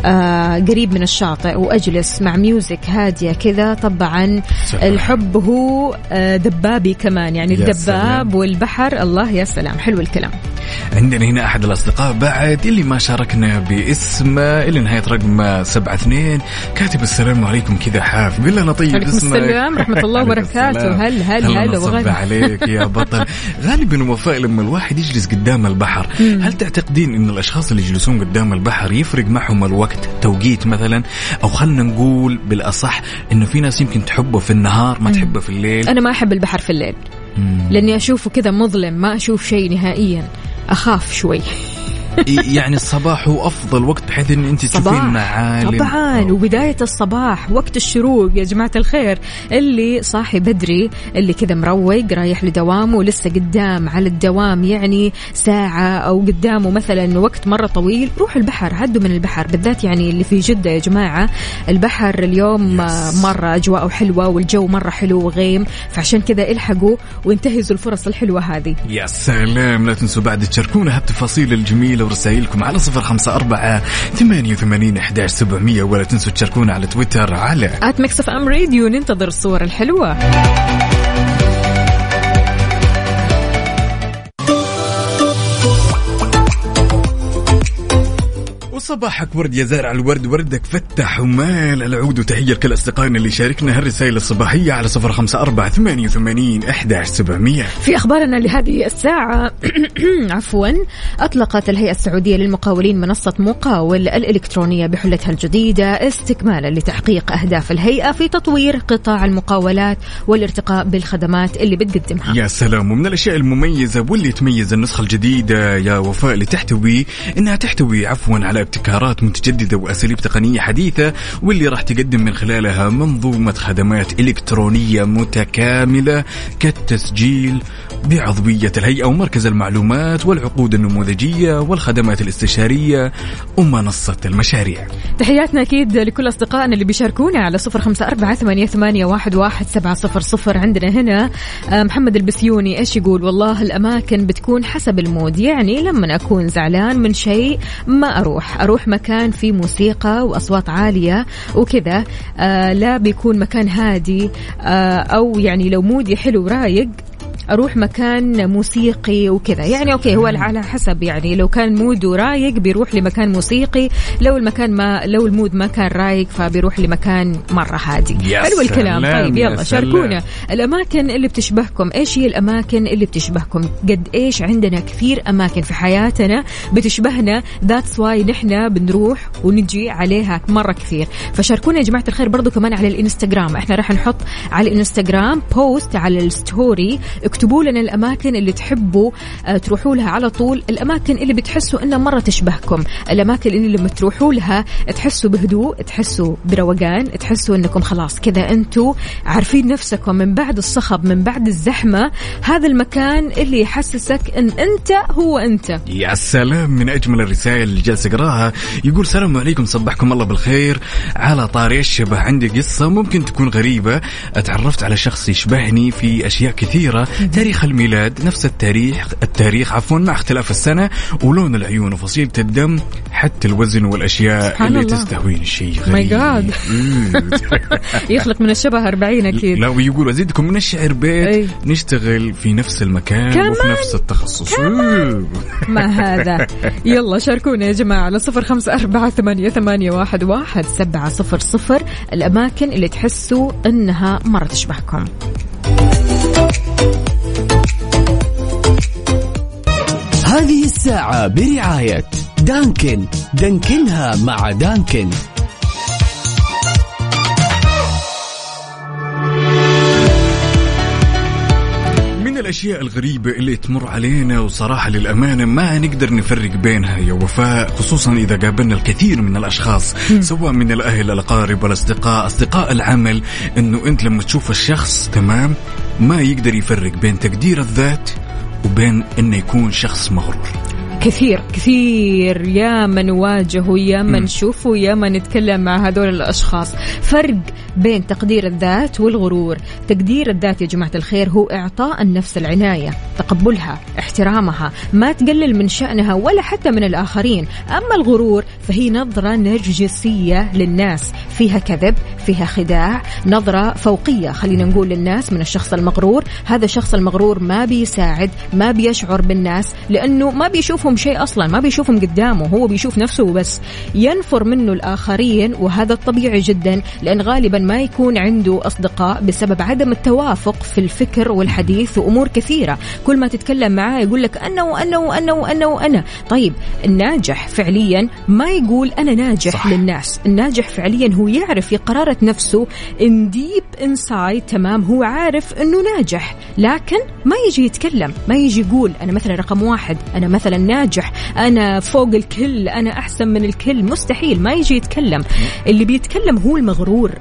آه قريب من الشاطئ وأجلس مع ميوزك هادية كذا. طبعا سلام. الحب هو آه دبابي كمان. يعني الدباب سلام. والبحر. الله يا سلام. حلو الكلام. عندنا هنا أحد الأصدقاء بعد اللي ما شاركنا باسمه اللي نهاية رقم سبعة اثنين. كاتب السلام عليكم كذا حاف. قل لنا طيب عليكم اسمك. السلام. ورحمة الله وبركاته. هل- هل- نصب وغلا. عليك يا [LAUGHS] بطل. غالبا وفاء لما الواحد يجلس قدام البحر هل تعتقدين إن الأشخاص اللي يجلسون قدام البحر يفرق معهم الوقت؟ توقيت مثلا أو خلنا نقول بالأصح إنه في ناس يمكن تحبه في النهار ما تحبه في الليل. أنا ما أحب البحر في الليل. لأني أشوفه كذا مظلم ما أشوف شيء نهائيا. أخاف شوي. يعني الصباح هو أفضل وقت بحيث إن أنت تشوفين معالم. طبعا وبداية الصباح وقت الشروق يا جماعة الخير. اللي صاحي بدري اللي كذا مروق رايح لدوامه ولسه قدام على الدوام يعني ساعة أو قدامه مثلا وقت مرة طويل روح البحر عدوا من البحر. بالذات يعني اللي في جدة يا جماعة البحر اليوم مرة أجواءه حلوة والجو مرة حلو وغيم. فعشان كذا الحقوا وانتهزوا الفرص الحلوة هذه. يا سلام لا تنسوا بعد تشاركونا هالتفاصيل الجميلة ورسائلكم على صفر خمسة أربعة ثمانية وثمانين أحداش سبعمية ولا تنسوا تشاركونا على تويتر على at Mix FM Radio ننتظر الصور الحلوة. وصباحك ورد يا زارع الورد وردك فتح ومال العود. وتحية لكل أصدقائنا اللي شاركنا هالرسائل الصباحية على صفر خمسة أربعة ثمانية وثمانين أحداش سبعمية. في أخبارنا لهذه الساعة [CLEARS THROAT] عفوا أطلقت الهيئة السعودية للمقاولين منصة مقاول الإلكترونية بحلتها الجديدة استكمالا لتحقيق أهداف الهيئة في تطوير قطاع المقاولات والارتقاء بالخدمات اللي بتقدمها. يا سلام. ومن الأشياء المميزة واللي تميز النسخة الجديدة يا وفاء اللي تحتوي إنها تحتوي عفوا على ابتكارات متجددة وأساليب تقنية حديثة واللي راح تقدم من خلالها منظومة خدمات إلكترونية متكاملة كالتسجيل بعضوية الهيئة ومركز المعلومات والعقود النموذجية والخدمات الاستشارية ومنصه المشاريع. تحياتنا أكيد لكل أصدقائنا اللي بيشاركونا على صفر خمسة أربعة ثمانية, واحد سبعة صفر صفر. عندنا هنا آه، محمد البسيوني إيش يقول؟ والله الأماكن بتكون حسب المود. يعني لما أكون زعلان من شيء ما أروح. أروح مكان فيه موسيقى وأصوات عالية وكذا آه لا بيكون مكان هادي آه أو يعني لو mood ي حلو رايق أروح مكان موسيقي وكذا. يعني okay هو على حسب يعني لو كان mood ه رايق بيروح لمكان موسيقي لو المكان ما لو ال mood ما كان رايق فبيروح لمكان مرة هادي. حلو الكلام. طيب يلا. شاركونا. الأماكن اللي بتشبهكم إيش هي الأماكن اللي بتشبهكم؟ قد إيش عندنا كثير أماكن في حياتنا بتشبهنا؟ that's why نحن بنروح ونجي عليها مرة كثير. فشاركونا يا جماعة الخير برضو كمان على الإنستغرام. إحنا راح نحط على الإنستغرام post على ال story اكتبوا لنا الأماكن اللي تحبوا آه، تروحوا لها على طول. الأماكن اللي بتحسوا إنها مرة تشبهكم. الأماكن اللي لما تروحوا لها تحسوا بهدوء تحسوا بروقان تحسوا إنكم خلاص كذا أنتم عارفين نفسكم من بعد الصخب من بعد الزحمة. هذا المكان اللي يحسسك إن أنت هو أنت. يا سلام من أجمل الرسائل اللي جالس اقراها يقول سلام عليكم صبحكم الله بالخير. على طاري الشبه عندي قصة ممكن تكون غريبة. اتعرفت على شخص يشبهني في أشياء كثيرة. تاريخ الميلاد نفس التاريخ التاريخ عفوا مع اختلاف السنة ولون العيون وفصيلة الدم حتى الوزن والأشياء سبحان اللي الله. تستهويني شيء My غريب. مم. [LAUGHS] [LAUGHS] يخلق من الشبه 40 أكيد لا ويقول أزيدكم من الشعر بيت أي. نشتغل في نفس المكان كمان. وفي نفس التخصص. [LAUGHS] ما هذا يلا شاركونا يا جماعة على صفر خمسة أربعة ثمانية, ثمانية واحد, واحد سبعة صفر صفر الأماكن اللي تحسوا أنها مرة تشبهكم هذه الساعة برعاية دانكن. دانكنها مع دانكن. من الأشياء الغريبة اللي تمر علينا وصراحة للأمانة ما نقدر نفرق بينها يا وفاء خصوصا إذا قابلنا الكثير من الأشخاص سواء من الأهل الأقارب والأصدقاء أصدقاء العمل أنه أنت لما تشوف الشخص تمام ما يقدر يفرق بين تقدير الذات وبين إنه يكون شخص مغرور. كثير كثير. يا ما نواجه ويا ما نشوف ويا ما نتكلم مع هذول الأشخاص. فرق بين تقدير الذات والغرور. تقدير الذات يا جماعة الخير هو إعطاء النفس العناية تقبلها احترامها ما تقلل من شأنها ولا حتى من الآخرين. أما الغرور فهي نظرة نرجسية للناس. فيها كذب فيها خداع نظرة فوقية خلينا نقول للناس من الشخص المغرور. هذا الشخص المغرور ما بيساعد ما بيشعر بالناس لأنه ما بيشوفهم شيء أصلا ما بيشوفهم قدامه هو بيشوف نفسه وبس. ينفر منه الآخرين وهذا الطبيعي جدا لأن غالبا ما يكون عنده أصدقاء بسبب عدم التوافق في الفكر والحديث وأمور كثيرة. كل ما تتكلم معاه يقول لك أنا وأنا وأنا وأنا وأنا. طيب الناجح فعليا ما يقول أنا ناجح صح. للناس. الناجح فعليا هو يعرف في قرارة نفسه in deep inside تمام هو عارف إنه ناجح. لكن ما يجي يتكلم ما يجي يقول أنا مثلا رقم واحد أنا مثلا ناجح. أنا فوق الكل أنا أحسن من الكل. مستحيل ما يجي يتكلم. اللي بيتكلم هو المغرور.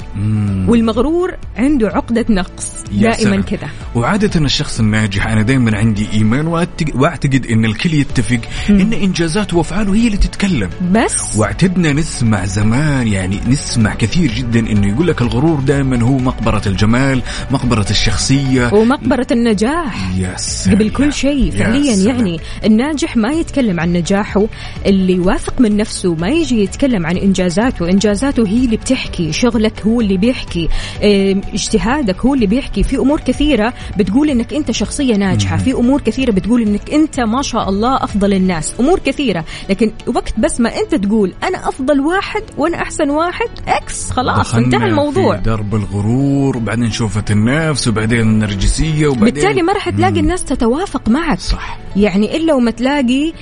والمغرور عنده عقدة نقص. دائما. كذا. وعادة الشخص الناجح أنا دائما عندي إيمان وأعتق- وأعتقد أن الكل يتفق أن إنجازاته وأفعاله هي اللي تتكلم. بس؟ واعتدنا نسمع زمان يعني نسمع كثير جدا إنه يقول لك الغرور دائما هو مقبرة الجمال مقبرة الشخصية. ومقبرة النجاح. سلام. قبل كل شيء يا فعليا. يعني الناجح ما يتكلم عن نجاحه اللي واثق من نفسه ما يجي يتكلم عن إنجازاته إنجازاته هي اللي بتحكي شغلك هو اللي بيحكي اجتهادك هو اللي بيحكي. في أمور كثيرة بتقول إنك أنت شخصية ناجحة في أمور كثيرة بتقول إنك أنت ما شاء الله أفضل الناس أمور كثيرة. لكن وقت بس ما أنت تقول أنا أفضل واحد وأنا أحسن واحد إكس خلاص انتهى الموضوع. في درب الغرور وبعدين شوفة النفس وبعدين النرجسية وبعدين بالتالي ما راح تلاقي الناس تتوافق معك. صح. يعني إلا وما تلاقي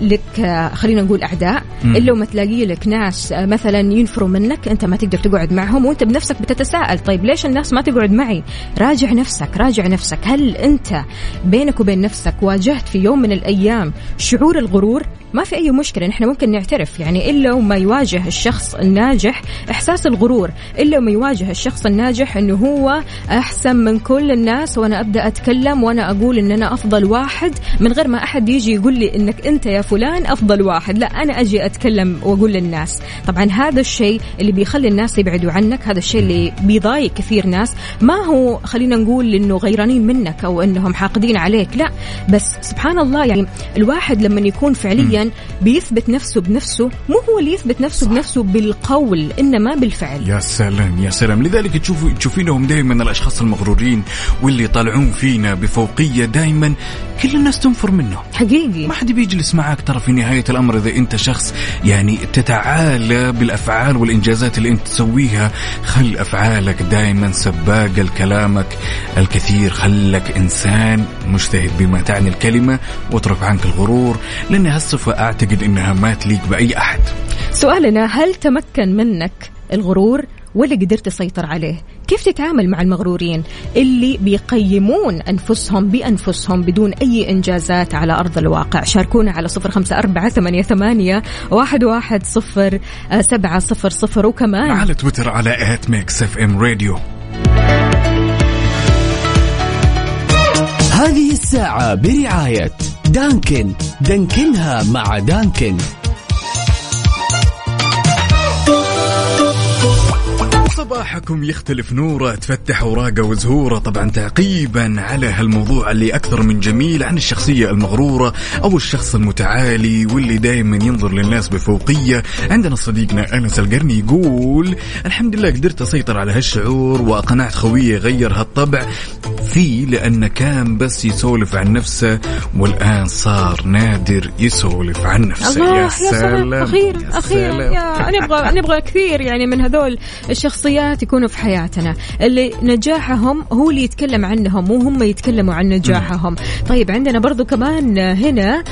لك آه، خلينا نقول أعداء. إلا وما تلاقي لك ناس آه، مثلا ينفروا منك أنت ما تقدر تقعد معهم وأنت بنفسك بتتساءل طيب ليش الناس ما تقعد معي؟ راجع نفسك راجع نفسك. هل أنت بينك وبين نفسك واجهت في يوم من الأيام شعور الغرور؟ ما في أي مشكلة نحن ممكن نعترف. يعني إلا وما يواجه الشخص الناجح إحساس الغرور إلا وما يواجه الشخص الناجح إنه هو أحسن من كل الناس وأنا أبدأ أتكلم وأنا أقول إن أنا أفضل واحد من غير ما أحد يجي يقول لي إنك أنت يا فلان أفضل واحد. لا أنا أجي أتكلم وأقول للناس. طبعا هذا الشيء اللي بيخلي الناس يبعدوا عنك هذا الشيء اللي بيضايق كثير ناس. ما هو خلينا نقول إنه غيرانين منك أو إنهم حاقدين عليك لا. بس سبحان الله يعني الواحد لما يكون فعليا بيثبت نفسه بنفسه مو هو اللي يثبت نفسه بنفسه بالقول إنما بالفعل. يا سلام يا سلام. لذلك تشوفوا تشوفينهم دائما الأشخاص المغرورين واللي يطلعون فينا بفوقية دائما كل الناس تنفر منه حقيقي. ما حد بيجلس معك ترى في نهاية الأمر إذا أنت شخص يعني تتعالى بالأفعال والإنجازات اللي أنت تسويها. خل أفعالك دائما سباقة لكلامك الكثير. خلك إنسان مجتهد بما تعني الكلمة واترك عنك الغرور لأن هالصفة أعتقد أنها ما تليق بأي أحد. سؤالنا هل تمكن منك الغرور؟ ولا قدرت تسيطر عليه. كيف تتعامل مع المغرورين اللي بيقيمون أنفسهم بأنفسهم بدون أي إنجازات على أرض الواقع؟ شاركونا على صفر خمسة أربعة ثمانية, ثمانية واحد, واحد صفر سبعة صفر صفر وكمان على تويتر على at Mix FM Radio هذه الساعة برعاية دانكن. دانكنها مع دانكن. صباحكم يختلف نورة تفتح اوراقه وزهورة. طبعا تعقيبا على هالموضوع اللي أكثر من جميل عن الشخصية المغرورة أو الشخص المتعالي واللي دائما ينظر للناس بفوقية. عندنا صديقنا أنس القرني يقول الحمد لله قدرت أسيطر على هالشعور وأقنعت خويه غير هالطبع. فيه لأنه كان بس يسولف عن نفسه والآن صار نادر يسولف عن نفسه. الله يا يا سلام أخيرا يا أخيرا سلام. يا نبغى نبغى كثير يعني من هذول الشخصيات يكونوا في حياتنا. اللي نجاحهم هو اللي يتكلم عنهم مو هم يتكلموا عن نجاحهم. طيب عندنا برضو كمان هنا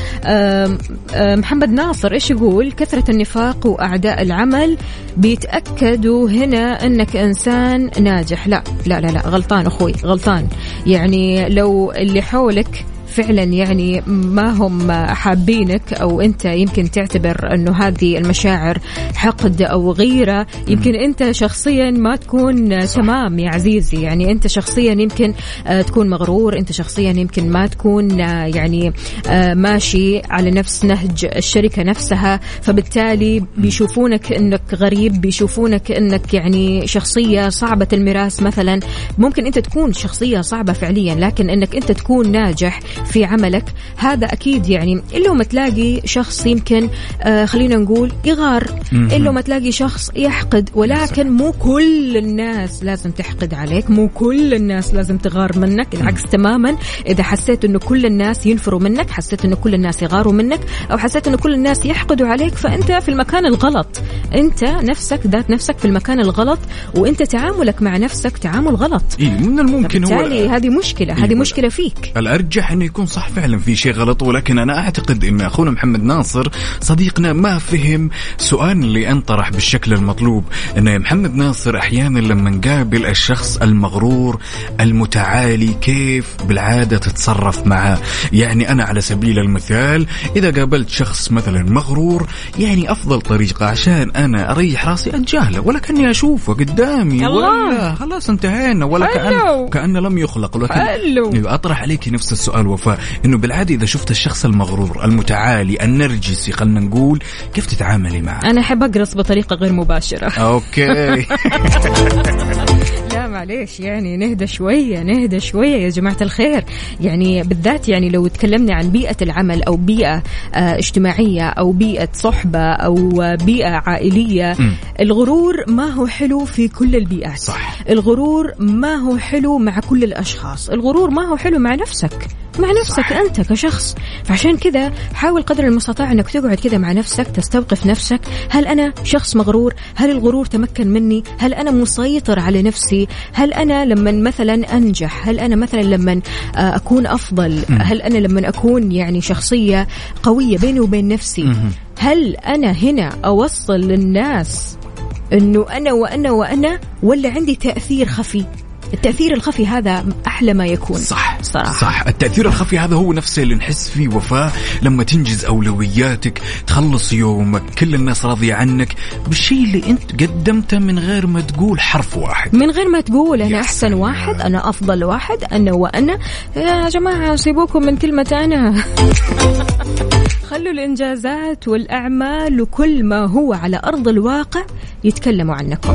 محمد ناصر إيش يقول؟ كثرة النفاق وأعداء العمل بيتأكدوا هنا إنك إنسان ناجح. لا لا لا لا غلطان أخوي غلطان. يعني لو اللي حولك فعلا يعني ما هم حابينك أو أنت يمكن تعتبر إنه هذه المشاعر حقد أو غيرة. يمكن أنت شخصيا ما تكون تمام يا عزيزي. يعني أنت شخصيا يمكن آه، تكون مغرور. أنت شخصيا يمكن ما تكون آه، يعني آه، ماشي على نفس نهج الشركة نفسها. فبالتالي بيشوفونك إنك غريب بيشوفونك إنك يعني شخصية صعبة المراس مثلا. ممكن أنت تكون شخصية صعبة فعليا لكن إنك أنت تكون ناجح. في عملك هذا أكيد يعني إلا ما تلاقي شخص يمكن آه خلينا نقول يغار إلا ما تلاقي شخص يحقد ولكن مو كل الناس لازم تحقد عليك مو كل الناس لازم تغار منك العكس تماما. إذا حسيت إنه كل الناس ينفروا منك حسيت إنه كل الناس يغاروا منك أو حسيت إنه كل الناس يحقدوا عليك فأنت في المكان الغلط. أنت نفسك ذات نفسك في المكان الغلط وأنت تعاملك مع نفسك تعامل غلط. إيه من الممكن هو بالتالي هذه مشكلة إيه هذه ولا- مشكلة فيك. الأرجح إنه يكون صح فعلا في شيء غلط ولكن أنا أعتقد إن أخونا محمد ناصر صديقنا ما فهم سؤال اللي انطرح بالشكل المطلوب يا محمد ناصر أحيانا لما نقابل الشخص المغرور المتعالي كيف بالعادة تتصرف معه يعني أنا على سبيل المثال إذا قابلت شخص مثلا مغرور يعني أفضل طريقة عشان أنا أريح رأسي أتجاهله ولا كاني أشوفه قدامي الله. ولا خلاص انتهينا ولا كان. كأنه لم يخلق ولكن أطرح عليك نفس السؤال وفاء إنه بالعادة إذا شفت الشخص المغرور المتعالي النرجسي خلينا نقول كيف تتعاملي معه؟ أنا أحب اقرص بطريقة غير مباشرة. أوكي. [LAUGHS] لا معليش يعني نهدى شوية نهدى شوية يا جماعة الخير. يعني بالذات يعني لو تكلمنا عن بيئة العمل أو بيئة آه، اجتماعية أو بيئة صحبة أو آه، بيئة عائلية مم. الغرور ما هو حلو في كل البيئات. صح. الغرور ما هو حلو مع كل الأشخاص. الغرور ما هو حلو مع نفسك. مع نفسك. أنت كشخص. فعشان كذا حاول قدر المستطاع أنك تقعد كذا مع نفسك تستوقف نفسك. هل أنا شخص مغرور؟ هل الغرور تمكن مني؟ هل أنا مسيطر على نفسي؟ هل أنا لما مثلا أنجح؟ هل أنا مثلا لما آه، أكون أفضل؟ هل أنا لما أكون يعني شخصية قوية بيني وبين نفسي؟ هل أنا هنا أوصل للناس إنه أنا وأنا وأنا ولا عندي تأثير خفي؟ التأثير الخفي هذا أحلى ما يكون. صح. صراحة. صح. التأثير الخفي هذا هو نفسه اللي نحس فيه وفاء لما تنجز أولوياتك تخلص يومك كل الناس راضية عنك بالشيء اللي أنت قدمته من غير ما تقول حرف واحد. من غير ما تقول أحسن سلام. واحد أنا أفضل واحد أنا وأنا. يا جماعة سيبوكم من كلمة أنا. [LAUGHS] خلوا الإنجازات والأعمال وكل ما هو على أرض الواقع يتكلموا عنكم.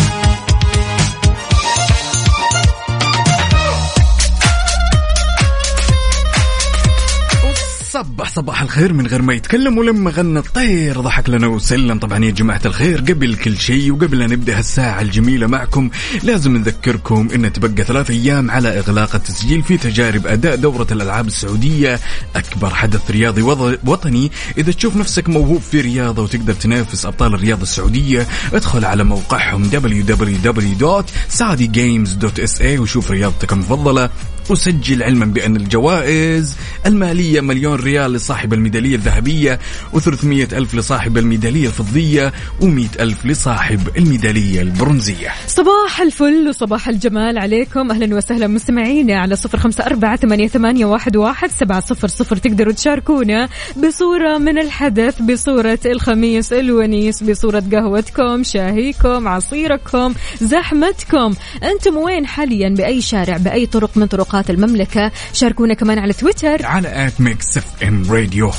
صباح الخير من غير ما يتكلم ولما غنى الطير. ضحك لنا وسلم. طبعا يا جماعة الخير قبل كل شيء وقبل لا نبدأ الساعة الجميلة معكم لازم نذكركم إن تبقى ثلاث أيام على إغلاق التسجيل في تجارب أداء دورة الألعاب السعودية. أكبر حدث رياضي وطني. إذا تشوف نفسك موهوب في رياضة وتقدر تنافس أبطال الرياضة السعودية ادخل على موقعهم www.saudigames.sa وشوف رياضتك المفضلة. وسجل علما بأن الجوائز المالية مليون ريال لصاحب الميدالية الذهبية و300 ألف لصاحب الميدالية الفضية و100 ألف لصاحب الميدالية البرونزية. صباح الفل وصباح الجمال عليكم. أهلا وسهلا مستمعينا على صفر أربعة ثمانية, ثمانية واحد, سبعة صفر صفر. تقدروا تشاركونا بصورة من الحدث بصورة الخميس الونيس بصورة قهوتكم شاهيكم عصيركم زحمتكم. أنتم وين حاليا؟ بأي شارع بأي طرق من طرقات المملكة. شاركونا كمان على تويتر. على at Mix FM Radio.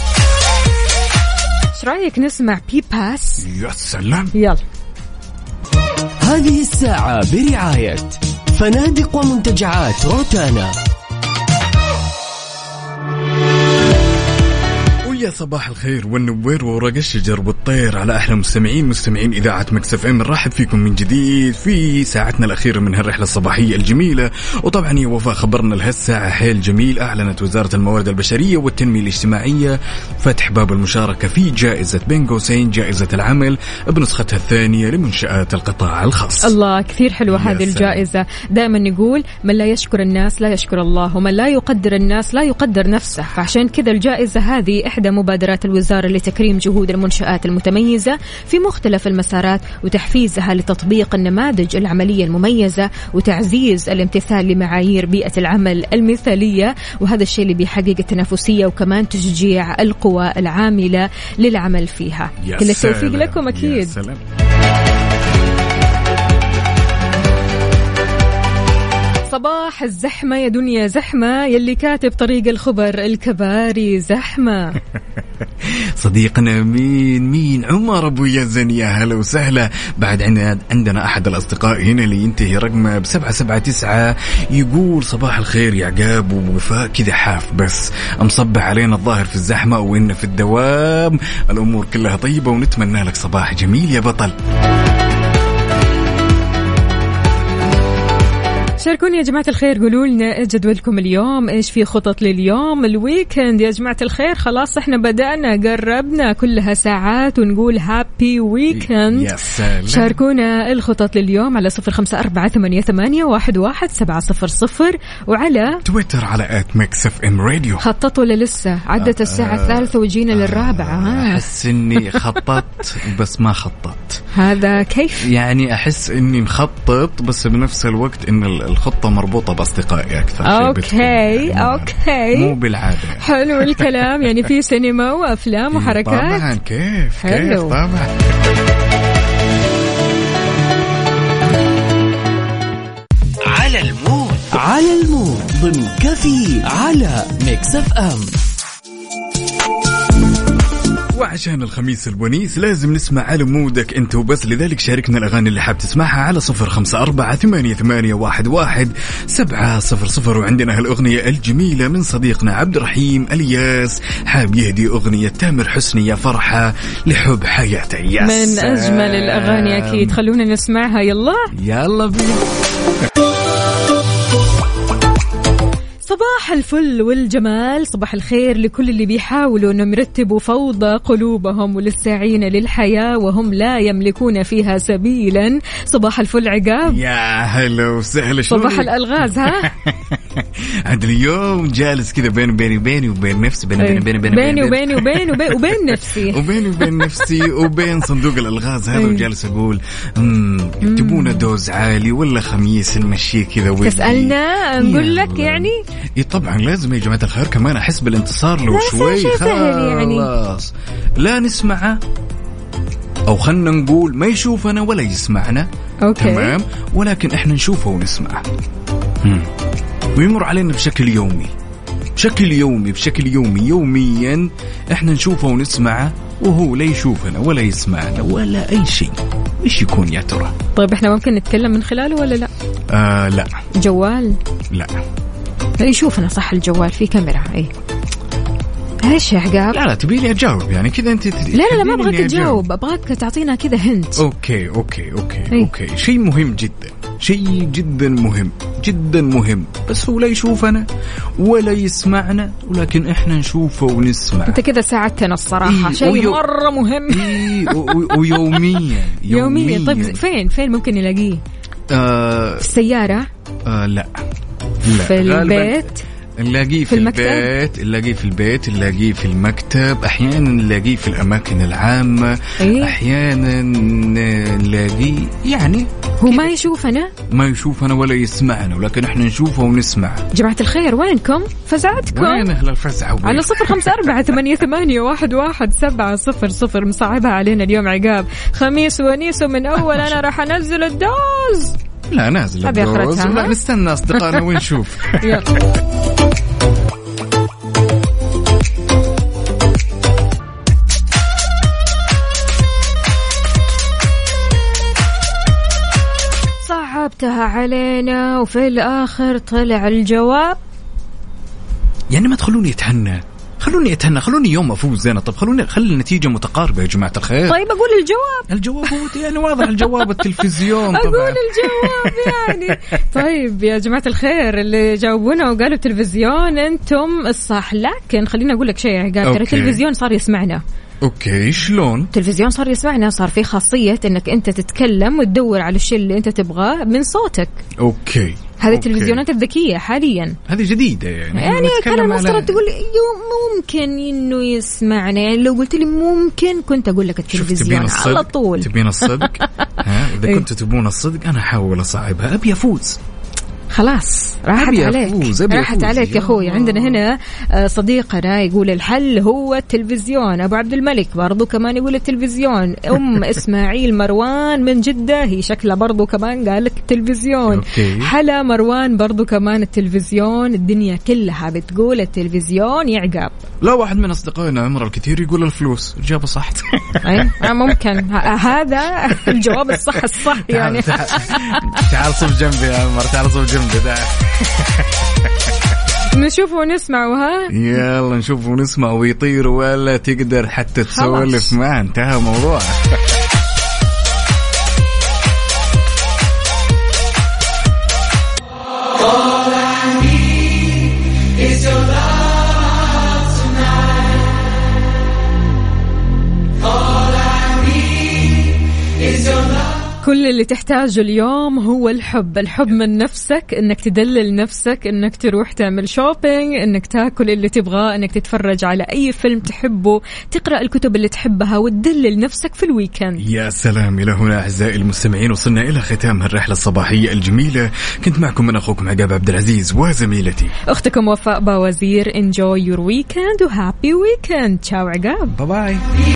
رأيك نسمع بي باس يا سلام. يلا. هذه الساعة برعاية فنادق ومنتجعات روتانا. ويا صباح الخير والنوير وورق الشجر والطير على أحلى مستمعين مستمعين إذاعة Mix FM. نرحب فيكم من جديد في ساعتنا الأخيرة من هالرحلة الصباحية الجميلة. وطبعا يا وفاء خبرنا لهالساعة. حيل جميل أعلنت وزارة الموارد البشرية والتنمية الاجتماعية فتح باب المشاركة في جائزة بين قوسين جائزة العمل بنسختها الثانية لمنشآت القطاع الخاص. الله كثير حلوة يا هذه سلام. الجائزة. دائما نقول من لا يشكر الناس لا يشكر الله ومن لا يقدر الناس لا يقدر نفسه. فعشان كذا الجائزة هذه إحدى مبادرات الوزارة لتكريم جهود المنشآت المتميزة في مختلف المسارات وتحفيزها لتطبيق النماذج العملية المميزة وتعزيز الامتثال لمعايير بيئة العمل المثالية. وهذا الشيء اللي بيحقق التنافسية وكمان تشجيع القوى العاملة للعمل فيها. يا كل التوفيق لكم يا أكيد. سلام. صباح الزحمة يا دنيا زحمة يلي كاتب طريق الخبر الكباري زحمة. [LAUGHS] صديقنا مين؟ مين؟ عمر أبو يزن يا هلا وسهلا. بعد عندنا أحد الأصدقاء هنا اللي ينتهي رقمه سبعة تسعة يقول صباح الخير يا عقاب ووفاء كذا حاف بس. مصبح علينا الظاهر في الزحمة ولا في الدوام. الأمور كلها طيبة ونتمنى لك صباح جميل يا بطل. شاركوني يا جماعة الخير قولوا لنا إيش جدولكم اليوم إيش في خطط لليوم؟ ال weekend يا جماعة الخير خلاص إحنا بدأنا قربنا كلها ساعات ونقول happy weekend يا سلام. شاركونا الخطط لليوم على صفر خمسة أربعة ثمانية, ثمانية واحد, واحد سبعة صفر صفر وعلى تويتر على at Mix FM Radio خطط ولا لسه عدت الساعة الثالثة وجينا للرابعة. ها. أحس إني خططت بس ما خططت. هذا كيف؟ يعني أحس إني مخطط بس بنفس الوقت إن ال- الخطة مربوطة بأصدقائي أكثر بتكون يعني مو- okay. مو بالعادة. حلو الكلام يعني في سينما وأفلام وحركات. طبعا كيف كيف حلو. طبعا. على ال mood. على ال mood ضمن كافيين على Mix FM. وعشان الخميس الونيس لازم نسمع على mood ك انت وبس. لذلك شاركنا الأغاني اللي حاب تسمعها على صفر خمسة أربعة ثمانية, ثمانية واحد, واحد سبعة صفر صفر. وعندنا هالأغنية الجميلة من صديقنا عبد الرحيم الياس. حاب يهدي أغنية تامر حسني يا فرحة لحب حياته. يا من سلام. أجمل الأغاني أكيد. خلونا نسمعها. يلا. يلا بينا. صباح الفل والجمال صباح الخير لكل اللي بيحاولوا إنهم يرتبوا فوضى قلوبهم وللساعين للحياة وهم لا يملكون فيها سبيلا. صباح الفل عقاب. يا هلا وسهلا؟ صباح الألغاز ها؟ [LAUGHS] عاد اليوم جالس كذا بين بيني وبيني وبين نفسي بيني بيني بيني بيني بيني وبيني وبين وبين, [LAUGHS] وبين نفسي. وبيني وبين نفسي وبين صندوق الألغاز هذا أي. وجالس أقول أمم تبونا dose عالي ولا خميس نمشيه كذا ودي تسألنا نقول لك. يعني اي طبعا لازم يا جماعة الخير كمان أحس بالانتصار لو شوي. يعني. خلاص. لا نسمعه أو خلنا نقول ما يشوفنا ولا يسمعنا. okay. تمام؟ ولكن إحنا نشوفه ونسمعه. مم. ويمر علينا بشكل يومي. بشكل يومي بشكل يومي. يوميا إحنا نشوفه ونسمعه وهو لا يشوفنا ولا يسمعنا ولا أي شيء. إيش يكون يا ترى؟ طيب إحنا ممكن نتكلم من خلاله ولا لا؟ آه لا. جوال. لا. يشوفنا صح الجوال في كاميرا اي إيش يا عقاب؟ لا لا تبي لي أجاوب يعني كذا أنت لا لا لا ما أبغاك تجاوب أبغاك تعطينا كذا hint okay okay okay إيه. okay. شيء مهم جدا شيء جدا مهم جدا مهم. بس هو لا يشوفنا ولا يسمعنا ولكن إحنا نشوفه ونسمع أنت كذا ساعدتنا الصراحة إيه، شيء ويو- مرة مهم. إيه، ويوميا [LAUGHS] يوميا. طيب فين فين ممكن نلاقيه؟ آه في السيارة؟ آه لا. في غالباً البيت؟ نلاقيه في, في المكتب؟ البيت نلاقيه في البيت نلاقيه في المكتب أحيانا نلاقيه في الأماكن العامة إيه؟ أحيانا نلاقيه يعني هو ما يشوفنا ما يشوفنا ولا يسمعنا ولكن إحنا نشوفه ونسمع. جماعة الخير وينكم؟ فزعتكم؟ وين أهل الفزع وين؟ على صفر خمسة أربعة [LAUGHS] ثمانية, ثمانية واحد, واحد سبعة صفر صفر مصعبها علينا اليوم عقاب. خميس ونيس ومن أول أنا راح أنزل الدوز. لا نازل آخرتها، لا؟ نستنى أصدقائنا [LAUGHS] ونشوف. صعبتها علينا وفي الآخر طلع الجواب يعني ما تخلوني أتهنى خلوني أتهنى خلوني يوم أفوز أنا طب خلوني خلي النتيجة متقاربة يا جماعة الخير. طيب أقول الجواب. الجواب هو يعني واضح الجواب التلفزيون [LAUGHS] أقول طبعا الجواب يعني. طيب يا جماعة الخير اللي جاوبونا وقالوا تلفزيون أنتم الصح. لكن خليني أقول لك شيء يا عقاب ترى okay. التلفزيون صار يسمعنا. okay شلون؟ التلفزيون صار يسمعنا صار في خاصية إنك أنت تتكلم وتدور على الشيء اللي أنت تبغاه من صوتك. أوكي. هذه. التلفزيونات الذكية حاليا. هذه جديدة يعني. يعني كان المفترض على- تقول ممكن إنه يسمعنا. يعني لو قلت لي ممكن كنت أقول لك التلفزيون على طول. تبين الصدق؟ [LAUGHS] ها إذا إيه. كنتوا تبون الصدق أنا أحاول أصعبها. أبي أفوز. خلاص راحت عليك. راحت. عليك يا أخوي. عندنا هنا آه، صديقنا يقول الحل هو التلفزيون. أبو عبد الملك برضو كمان يقول التلفزيون. أم [LAUGHS] إسماعيل مروان من جدة هي شكلها برضو كمان قال لك التلفزيون. أوكي. حلا مروان برضو كمان التلفزيون. الدنيا كلها بتقول التلفزيون يا عقاب لا واحد من أصدقائنا عمر الكثير يقول الفلوس. إجابة صح. [LAUGHS] أي؟ آه، ممكن. هذا الجواب الصح الصح يعني. تعال تعال صف جنبي يا عمر تعال صف جنبي. تعال [LAUGHS] نشوف ونسمع ها يلا نشوف ونسمع ويطير ولا تقدر حتى. تسولف معه. انتهى الموضوع. [LAUGHS] كل اللي تحتاجه اليوم هو الحب. الحب من نفسك إنك تدلل نفسك إنك تروح تعمل شوبينج إنك تاكل اللي تبغاه إنك تتفرج على أي فيلم تحبه تقرأ الكتب اللي تحبها وتدلل نفسك في ال weekend يا سلام إلى هنا أعزائي المستمعين وصلنا إلى ختام الرحلة الصباحية الجميلة. كنت معكم من أخوكم عقاب عبد العزيز وزميلتي. أختكم وفاء باوزير. enjoy your weekend و happy weekend ciao عقاب. bye bye